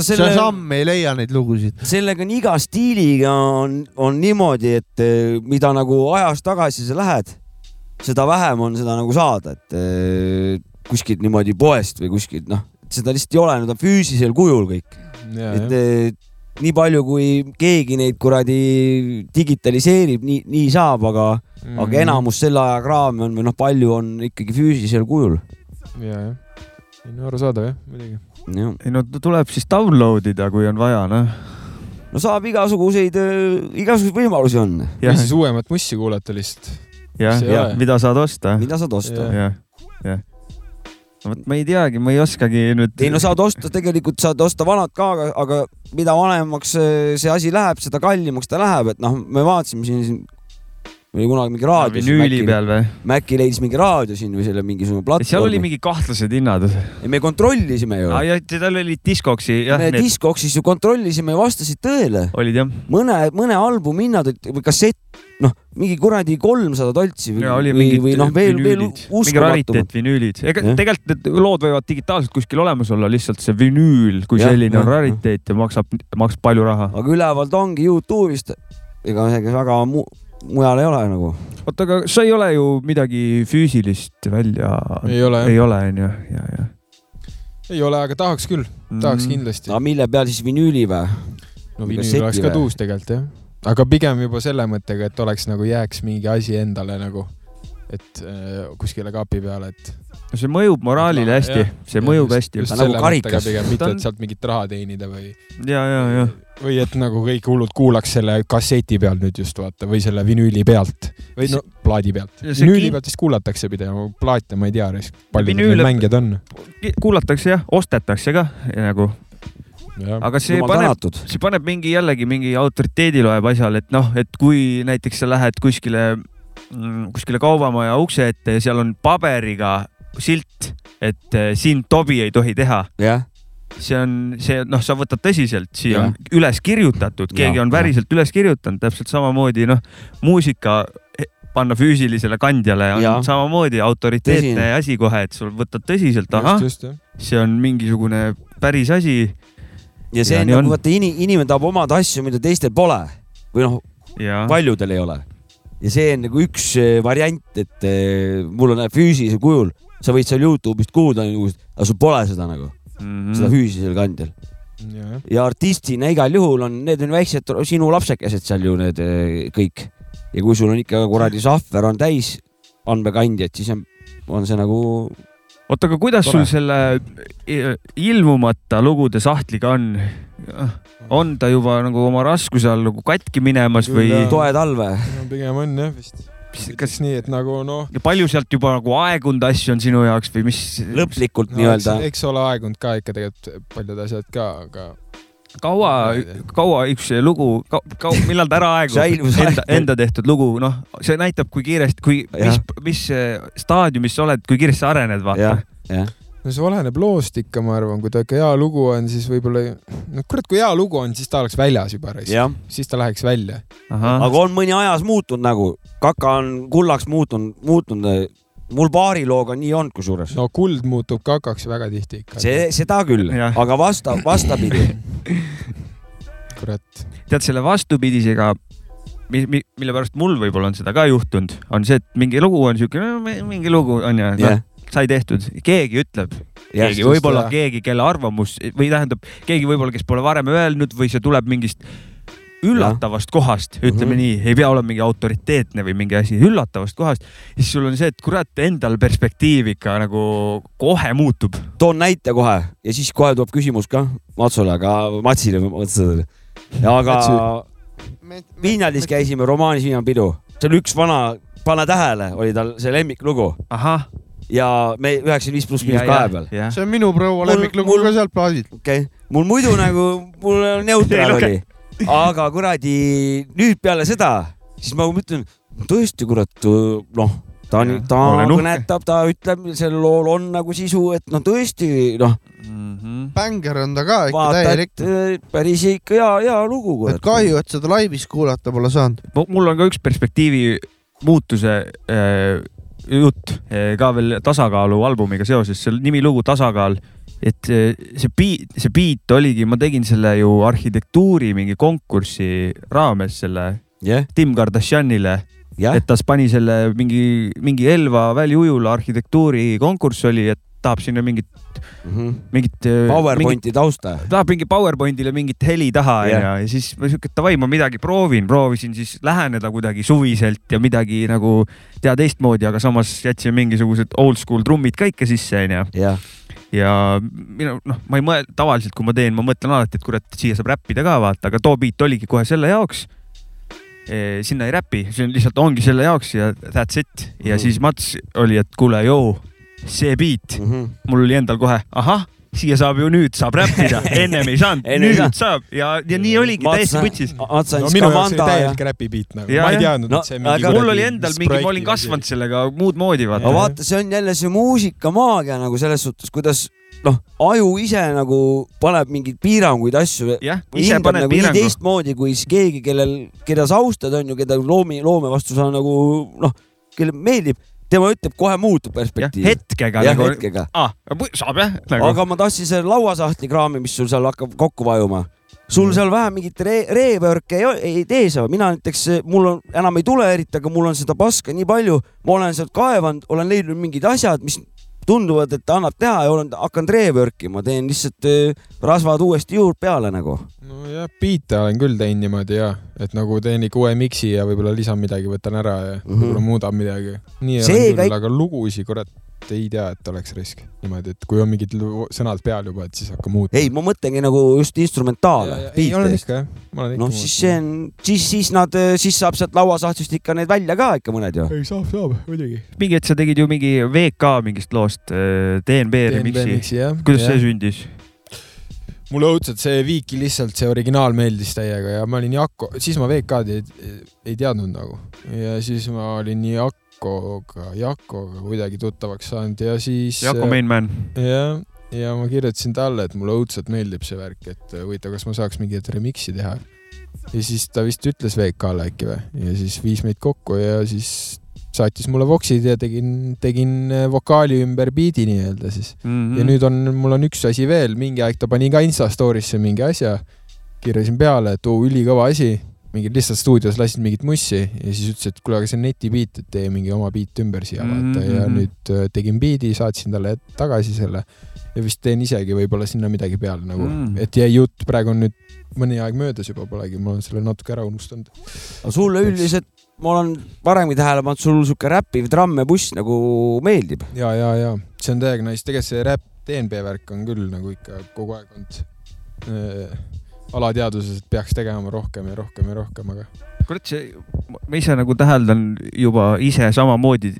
selle... Shazam ei leia neid lugusid. sellega on igas stiiliga on, on niimoodi, et eh, mida nagu ajas tagasi sa lähed, seda vähem on seda nagu saada, et eh, kuskilt niimoodi poest või kuskilt noh, seda lihtsalt ei ole, need on füüsilisel kujul kõik. et eh, nii palju, kui keegi neid kuradi digitaliseerib, nii, nii saab, aga mm, -hmm. aga enamus selle aja kraami on või noh, palju on ikkagi füüsilisel kujul. ja, jah, no arusaadav jah, muidugi. ei no tuleb siis download ida, kui on vaja, noh no saab igasuguseid, äh, igasuguseid võimalusi on. või siis uuemat mussi kuulata lihtsalt. jah, ja mida saad osta. mida saad osta. jah, jah vot ma ei teagi, ma ei oskagi nüüd. ei no saad osta, tegelikult saad osta vanad ka, aga, aga mida vanemaks see asi läheb, seda kallimaks ta läheb, et noh, me vaatasime siin oli kunagi mingi raadio. vinüüli peal või? Maci leidis mingi raadio siin või selle mingisugune platvorm. seal oli mingi kahtlased hinnad. me kontrollisime ju. ja tal oli Discogsi. me need... Discogsis ju kontrollisime ja vastasid tõele. olid jah. mõne, mõne albumi hinnad või kassett, noh, mingi kuradi kolmsada toltsi või, või, või noh, veel, veel uskumatum. mingi rariteet vinüülid. ega tegelikult need lood võivad digitaalselt kuskil olemas olla, lihtsalt see vinüül kui ja, selline ja, on rariteet ja maksab, maksab palju raha. aga ülevalt ongi Youtube'ist ega väga mu mujal ei ole nagu. oota, aga sa ei ole ju midagi füüsilist välja. ei ole, ei ole, onju, ja, ja. ei ole, aga tahaks küll, tahaks mm. kindlasti. aga mille peal siis vinüüli või? no vinüül oleks ka tuus tegelikult jah, aga pigem juba selle mõttega, et oleks nagu jääks mingi asi endale nagu, et äh, kuskile kapi peale, et no see mõjub moraalile hästi, see mõjub just, hästi. nagu karikas. mitte, et sealt mingit raha teenida või. ja, ja, ja. Või et nagu kõik hullud kuulaks selle kasseti peal nüüd just vaata või selle vinüüli pealt või no plaadi pealt. vinüüli pealt vist kuulatakse pidevalt, plaate ma ei tea, palju neid mängijad on. kuulatakse jah, ostetakse ka nagu Ja. aga see Jumal paneb, see paneb mingi jällegi mingi autoriteedi loeb asjale, et noh, et kui näiteks sa lähed kuskile, mm, kuskile kaubamaja ukse ette ja seal on paberiga silt, et äh, siin tobi ei tohi teha yeah see on see, noh, sa võtad tõsiselt, siia on üles kirjutatud, keegi ja, on päriselt ja. üles kirjutanud, täpselt samamoodi noh, muusika panna füüsilisele kandjale on ja. samamoodi autoriteetne asi kohe, et sul võtad tõsiselt, ahah, see on mingisugune päris asi. ja see ja on nagu vaata, inimene tahab omada asju, mida teistel pole või noh, paljudel ei ole. ja see on nagu üks eh, variant, et eh, mul on füüsilisel kujul sa võid seal Youtube'ist kuulda, aga sul pole seda nagu mm, -hmm. seda füüsilisel kandjal. Ja. ja artistina igal juhul on, need on väiksed sinu lapsekesed seal ju need eh, kõik. ja kui sul on ikka kuradi sahver on täis andmekandjat, siis on, on see nagu. oota, aga kuidas tore. sul selle eh, ilmumata lugude sahtliga on? on ta juba nagu oma raskuse all nagu katki minemas või? toe talve no,? pigem on jah vist kas nii, et nagu noh. ja palju sealt juba nagu aegunud asju on sinu jaoks või mis? lõplikult no, nii-öelda. eks ole aegunud ka ikka tegelikult paljud asjad ka, aga kaua, kaua üks lugu, kaua, millal ta ära aegub enda, enda tehtud lugu, noh, see näitab, kui kiiresti, kui, mis mis eh, staadiumis sa oled, kui kiiresti sa arened, vaata jah, jah, no see oleneb loost ikka, ma arvan, kui ta ikka hea lugu on, siis võib-olla, no kurat, kui hea lugu on, siis ta oleks väljas juba, siis ta läheks välja. aga on mõni ajas muutunud nagu, Kaka on kullaks muutunud, muutunud. mul paari looga nii olnud kusjuures. no kuld muutub kakaks väga tihti ikka. see, seda küll, aga vasta, vastapidi. kurat, tead selle vastupidisega, mi-, mi-, mille pärast mul võib-olla on seda ka juhtunud, on see, et mingi lugu on siuke, mingi lugu on ju, jah, sai tehtud, keegi ütleb, keegi, võib-olla keegi, kelle arvamus või tähendab keegi võib-olla, kes pole varem öelnud või see tuleb mingist üllatavast kohast, ütleme Mhm. nii, ei pea olema mingi autoriteetne või mingi asi, üllatavast kohast. siis sul on see, et kurat, endal perspektiiv ikka nagu kohe muutub. toon näite kohe ja siis kohe tuleb küsimus ka Matsule, aga Matsile, Matsile. aga Viinaldis käisime romaanis Viinapidu, see oli üks vana, pane tähele, oli tal see lemmiklugu ahah. Ja me üheksakümmend viis pluss miinus kahe peal. see on minu proua lemmiklugu ka sealt plaadilt. okei okay., mul muidu nagu, mul luge. oli, aga kuradi nüüd peale seda, siis ma mõtlen, tõesti kurat, noh, ta on ta uhke. kõnetab, ta ütleb, sellel lool on nagu sisu, et no tõesti, noh, Mhm. bänger on ta ka ikka täielik et. äh, päris ikka hea, hea lugu, et kahju, et seda laivis kuulata pole saanud. mul on ka üks perspektiivi muutuse äh, jutt äh, ka veel tasakaalu albumiga seoses, selle nimilugu Tasakaal. et äh, see beat, see beat oligi, ma tegin selle ju arhitektuuri mingi konkursi raames selle jah, Tim Kardashianile, jah, et ta pani selle mingi, mingi Elva väliujula arhitektuuri konkurss oli, et tahab sinna mingit, mingit. Mhm. PowerPointi tausta. tahab mingi PowerPointile mingit heli taha onju Jah. ja siis ma siuke, davai, ma midagi proovin, proovisin siis läheneda kuidagi suviselt ja midagi nagu teha teistmoodi, aga samas jätsime mingisugused oldschool trummid ka ikka sisse onju. jah, ja mina noh, ma ei mõelnud tavaliselt, kui ma teen, ma mõtlen alati, et kurat, siia saab räppida ka vaata, aga too beat oligi kohe selle jaoks. sinna ei räpi, see on lihtsalt ongi selle jaoks ja that's it ja Mhm. siis Mats oli, et kuule, joo, see beat, Mhm. mul oli endal kohe, ahah, siia saab ju nüüd saab räppida, ennem ei saanud, nüüd saanud. saab ja, ja nii oligi täiesti putsis. No minu jaoks oli manda ja täielik räpibiit nagu, ma ei teadnud, No, et see aga mul oli endal mingi, ma olin kasvanud sellega muud moodi vaata. vaata, see on jälle see muusikamaagia nagu selles suhtes, kuidas noh, aju ise nagu paneb mingeid piiranguid, asju. hindab nagu nii piirangu. teistmoodi kui siis keegi, kellel, keda sa austad, on ju, keda loomi, loome vastu sa nagu noh, kellele meeldib, tema ütleb, kohe muutub perspektiiv. hetkega jah, nagu, hetkega. aa, saab jah nagu.. aga ma tahtsin selle lauasahtli kraami, mis sul seal hakkab kokku vajuma. sul seal vähe mingit re rework'e ei, ei tee sa, mina näiteks, mul on, enam ei tule eriti, aga mul on seda paska nii palju, ma olen sealt kaevanud, olen leidnud mingid asjad, mis tunduvad, et annab teha ja olen hakanud rework ima, teen lihtsalt äh, rasvad uuesti juurde peale nagu. nojah, biite olen küll teinud niimoodi ja, et nagu teen ikka uue miksi ja võib-olla lisan midagi, võtan ära ja Mhm. võib-olla muudan midagi. nii Seega olen küll, aga lugusid, kurat, ei tea, et oleks risk niimoodi, et kui on mingid sõnad peal juba, et siis hakka muutma. ei, ma mõtlengi nagu just instrumentaale, ei, olen ikka jah, ma olen ikka noh, siis see on, siis, siis nad, siis saab sealt lauasahtlist ikka need välja ka ikka mõned ju. ei, saab, saab, muidugi. mingi hetk sa tegid ju mingi VK mingist loost, DNB remix'i. kuidas see sündis? mulle õudselt see Viiki lihtsalt see originaal meeldis täiega ja ma olin Jako, siis ma VK-d ei, ei teadnud nagu ja siis ma olin Jakoga, Jakoga kuidagi tuttavaks saanud ja siis. Jako Mainman. jah, ja ma kirjutasin talle, et mulle õudselt meeldib see värk, et huvitav, kas ma saaks mingit remix'i teha. ja siis ta vist ütles VK-le äkki või ja siis viis meid kokku ja siis saatis mulle voksid ja tegin, tegin vokaali ümber biidi nii-öelda siis. Mhm. ja nüüd on, mul on üks asi veel, mingi aeg ta pani ka Insta story'sse mingi asja, kirjasin peale, et oo ülikõva asi, mingid lihtsalt stuudios lasid mingit mussi ja siis ütles, et kuule, aga see on netibiit, et tee mingi oma biit ümber siia vaata Mhm. ja nüüd äh, tegin biidi, saatsin talle tagasi selle ja vist teen isegi võib-olla sinna midagi peale nagu Mm. et jäi jutt, praegu on nüüd mõni aeg möödas juba polegi, ma olen selle natuke ära unustanud. aga sulle üldiselt, ma olen varemgi tähele pannud, sul sihuke räppiv tramm ja buss nagu meeldib. ja, ja, ja see on täiega nice, tegelikult see räpp DNB värk on küll nagu ikka kogu aeg olnud äh, alateadvuses, et peaks tegema rohkem ja rohkem ja rohkem, aga kurat, see, ma ise nagu täheldan juba ise samamoodi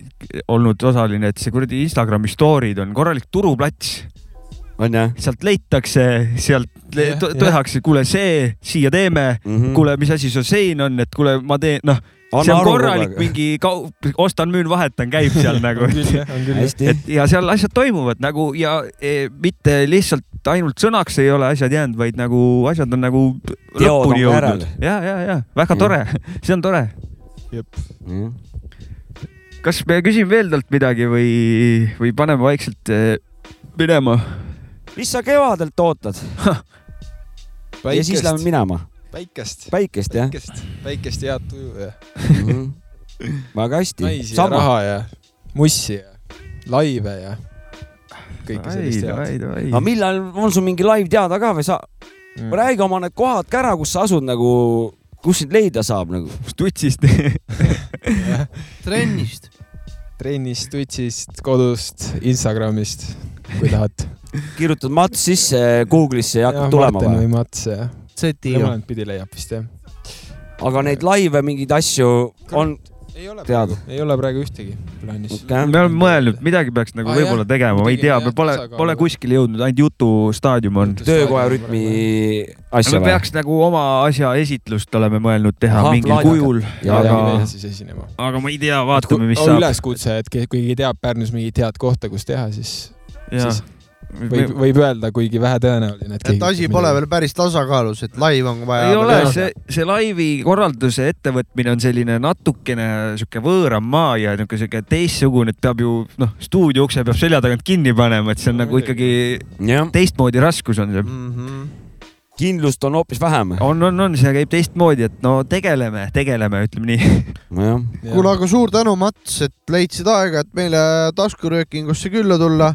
olnud osaline, et see kuradi Instagrami story'd on korralik turuplats. on jah sealt leitakse, sealt jah. tehakse, kuule see, siia teeme mm -hmm.? kuule, mis asi sul sein on, et kuule, ma teen, noh, see on korralik mingi kaup, ostan, müün, vahetan, käib seal nagu. et ja seal asjad toimuvad nagu ja e, mitte lihtsalt ainult sõnaks ei ole asjad jäänud, vaid nagu asjad on nagu lõpuni jõudnud. ja, ja, ja. Väga tore, see on tore. kas me küsime veel talt midagi või, või paneme vaikselt eh, minema? mis sa kevadelt ootad? Ja siis lähme minema? päikest, päikest jah päikest, päikest ja head tuju ja mm -hmm.? väga hästi, naisi ja sama, raha ja mussi ja laive ja kõike sellist head. aga millal on sul mingi live teada ka või sa, Mm. räägi oma need kohad ka ära, kus sa asud nagu, kus sind leida saab nagu. tutsist. trennist. trennist, Twitch'ist, kodust, Instagramist, kui tahad. kirjutad Mats sisse Google'isse ja hakkad tulema Martin või? või Mats ja Z-iga. mõlemat pidi leiab vist jah. aga neid laive, mingeid asju on, ei ole praegu, ei ole praegu ühtegi plaanis Okei. me oleme mõelnud, midagi peaks nagu Ah, võib-olla tegema, ma ei tea, me pole, pole kuskile jõudnud, ainult jutustaadium on. töökoja rütmi asja me või? peaks nagu oma asja esitlust oleme mõelnud teha Ahah, mingil plaaniga. kujul, aga aga, siis esinema. aga ma ei tea, vaatame, mis on saab. üleskutse, et kui keegi teab Pärnus mingit head kohta, kus teha, siis siis võib, ei võib öelda, kuigi vähetõenäoline, et et asi pole veel päris tasakaalus, et live on vaja. ole, see, see laivi korralduse ettevõtmine on selline natukene sihuke võõram maa ja niuke sihuke teistsugune, et peab ju noh, stuudio ukse peab selja tagant kinni panema, et see on nagu ikkagi jah, teistmoodi raskus on see. Mhm. kindlust on hoopis vähem. on, on, on, see käib teistmoodi, et no tegeleme, tegeleme, ütleme nii. kuule, aga suur tänu, Mats, et leidsid aega, et meile taskuröökingusse külla tulla,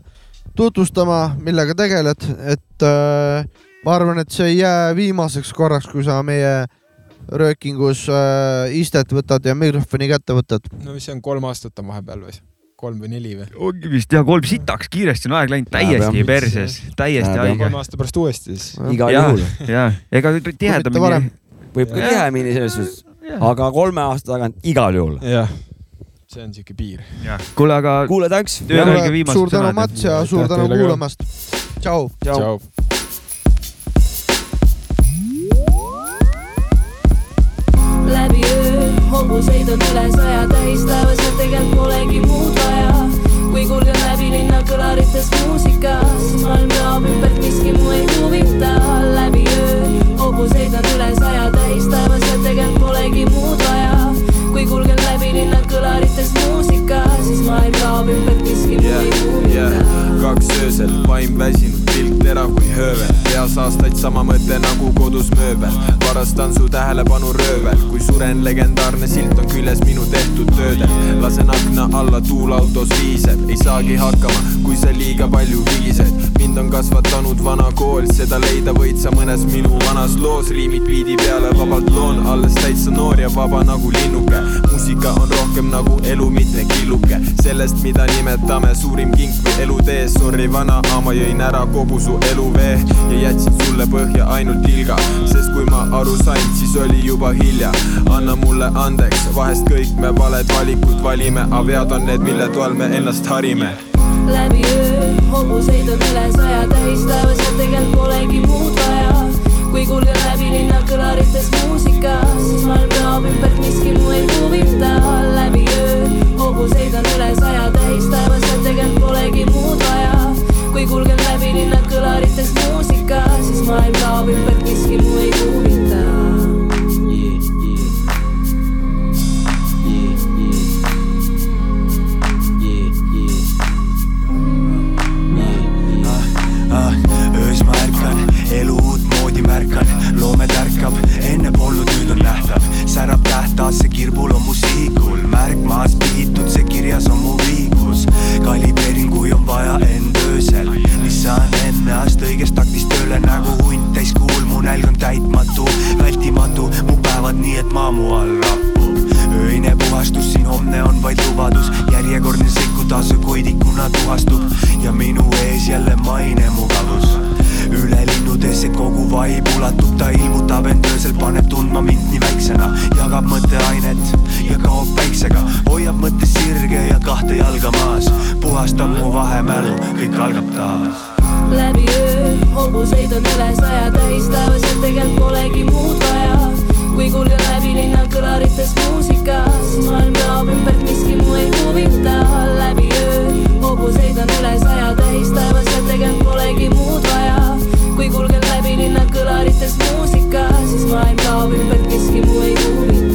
tutvustama, millega tegeled, et äh, ma arvan, et see ei jää viimaseks korraks, kui sa meie röökingus äh, istet võtad ja mikrofoni kätte võtad. no mis see on, kolm aastat on vahepeal või? kolm või neli või? ongi vist jah, kolm sitaks kiiresti on aeg läinud, täiesti perses, täiesti haige kolme. aasta pärast uuesti siis. igal juhul. ja, ega tihedamini. võib ka tihemini selles suhtes, aga kolme aasta tagant igal juhul. jah, see on siuke piir. kuule, aga kuule, tänks. Suur tänu. Mats ja suur tänu kuulamast. tšau. tšau. läbi öö hobuseid on üle saja tähistaevas ja tegelikult polegi muud vaja. kui kulgen läbi linna kõlarites muusika, siis maailm kaob ümbert, miski mu ei huvita. Kodus mööbel. varastan su tähelepanu röövel, kui suren, legendaarne silt on küljes minu tehtud töödel. lasen akna alla, tuul autos viiseb, ei saagi hakkama, kui sa liiga palju vigised. Mind on kasvatanud vana kool, seda leida võid sa mõnes minu vanas loos, riimid biidi peale vabalt loon, alles täitsa noor ja vaba nagu linnuke. muusika on rohkem nagu elu, mitte killuke, sellest, mida nimetame suurim kink või elutee. Sorry vana, ma jõin ära kogu su eluvee ja jätsin sulle põhja ainult tilga, sest kui ma aru sain, siis oli juba hilja. anna mulle andeks, vahest kõik me valed valikud valime, aga vead on need, mille toel me ennast harime läbi öö hobuseid on üle saja tähistaevas ja tegelikult polegi muud vaja. kui kulgen läbi linna kõlarites muusika, siis maailm kaob ümbert, miski mu ei huvita. läbi öö hobuseid on üle saja tähistaevas ja tegelikult polegi muud vaja. kui kulgen läbi linna kõlarites muusika, siis maailm kaob ümbert, miski mu ei huvita täitmatu, vältimatu, mu päevad nii, et maa mu all rappub öine puhastus, siin homne on vaid lubadus, järjekordne sekutasu koidikuna tuhastub. Ja minu ees jälle mainemugavus. üle linnuteesse kogu vaib ulatub, ta ilmutab end öösel, paneb tundma mind nii väiksena, jagab mõtteainet ja kaob päiksega, hoiab mõttes sirge ja kahte jalga maas, puhastab mu vahemälu, kõik algab taas. Läbi öö, hobuseid on üle saja tähispäevas ja tegelikult polegi muud vaja. kui kuulen läbi linna kõlarites muusikas, maailm laob ümbert, miski muu ei huvita läbi öö. hobuseid on üle saja tähispäevas ja tegelikult polegi muud vaja. kui kulgen läbi linna kõlarites muusikas, siis maailm laob ümbert, miski muu ei huvita.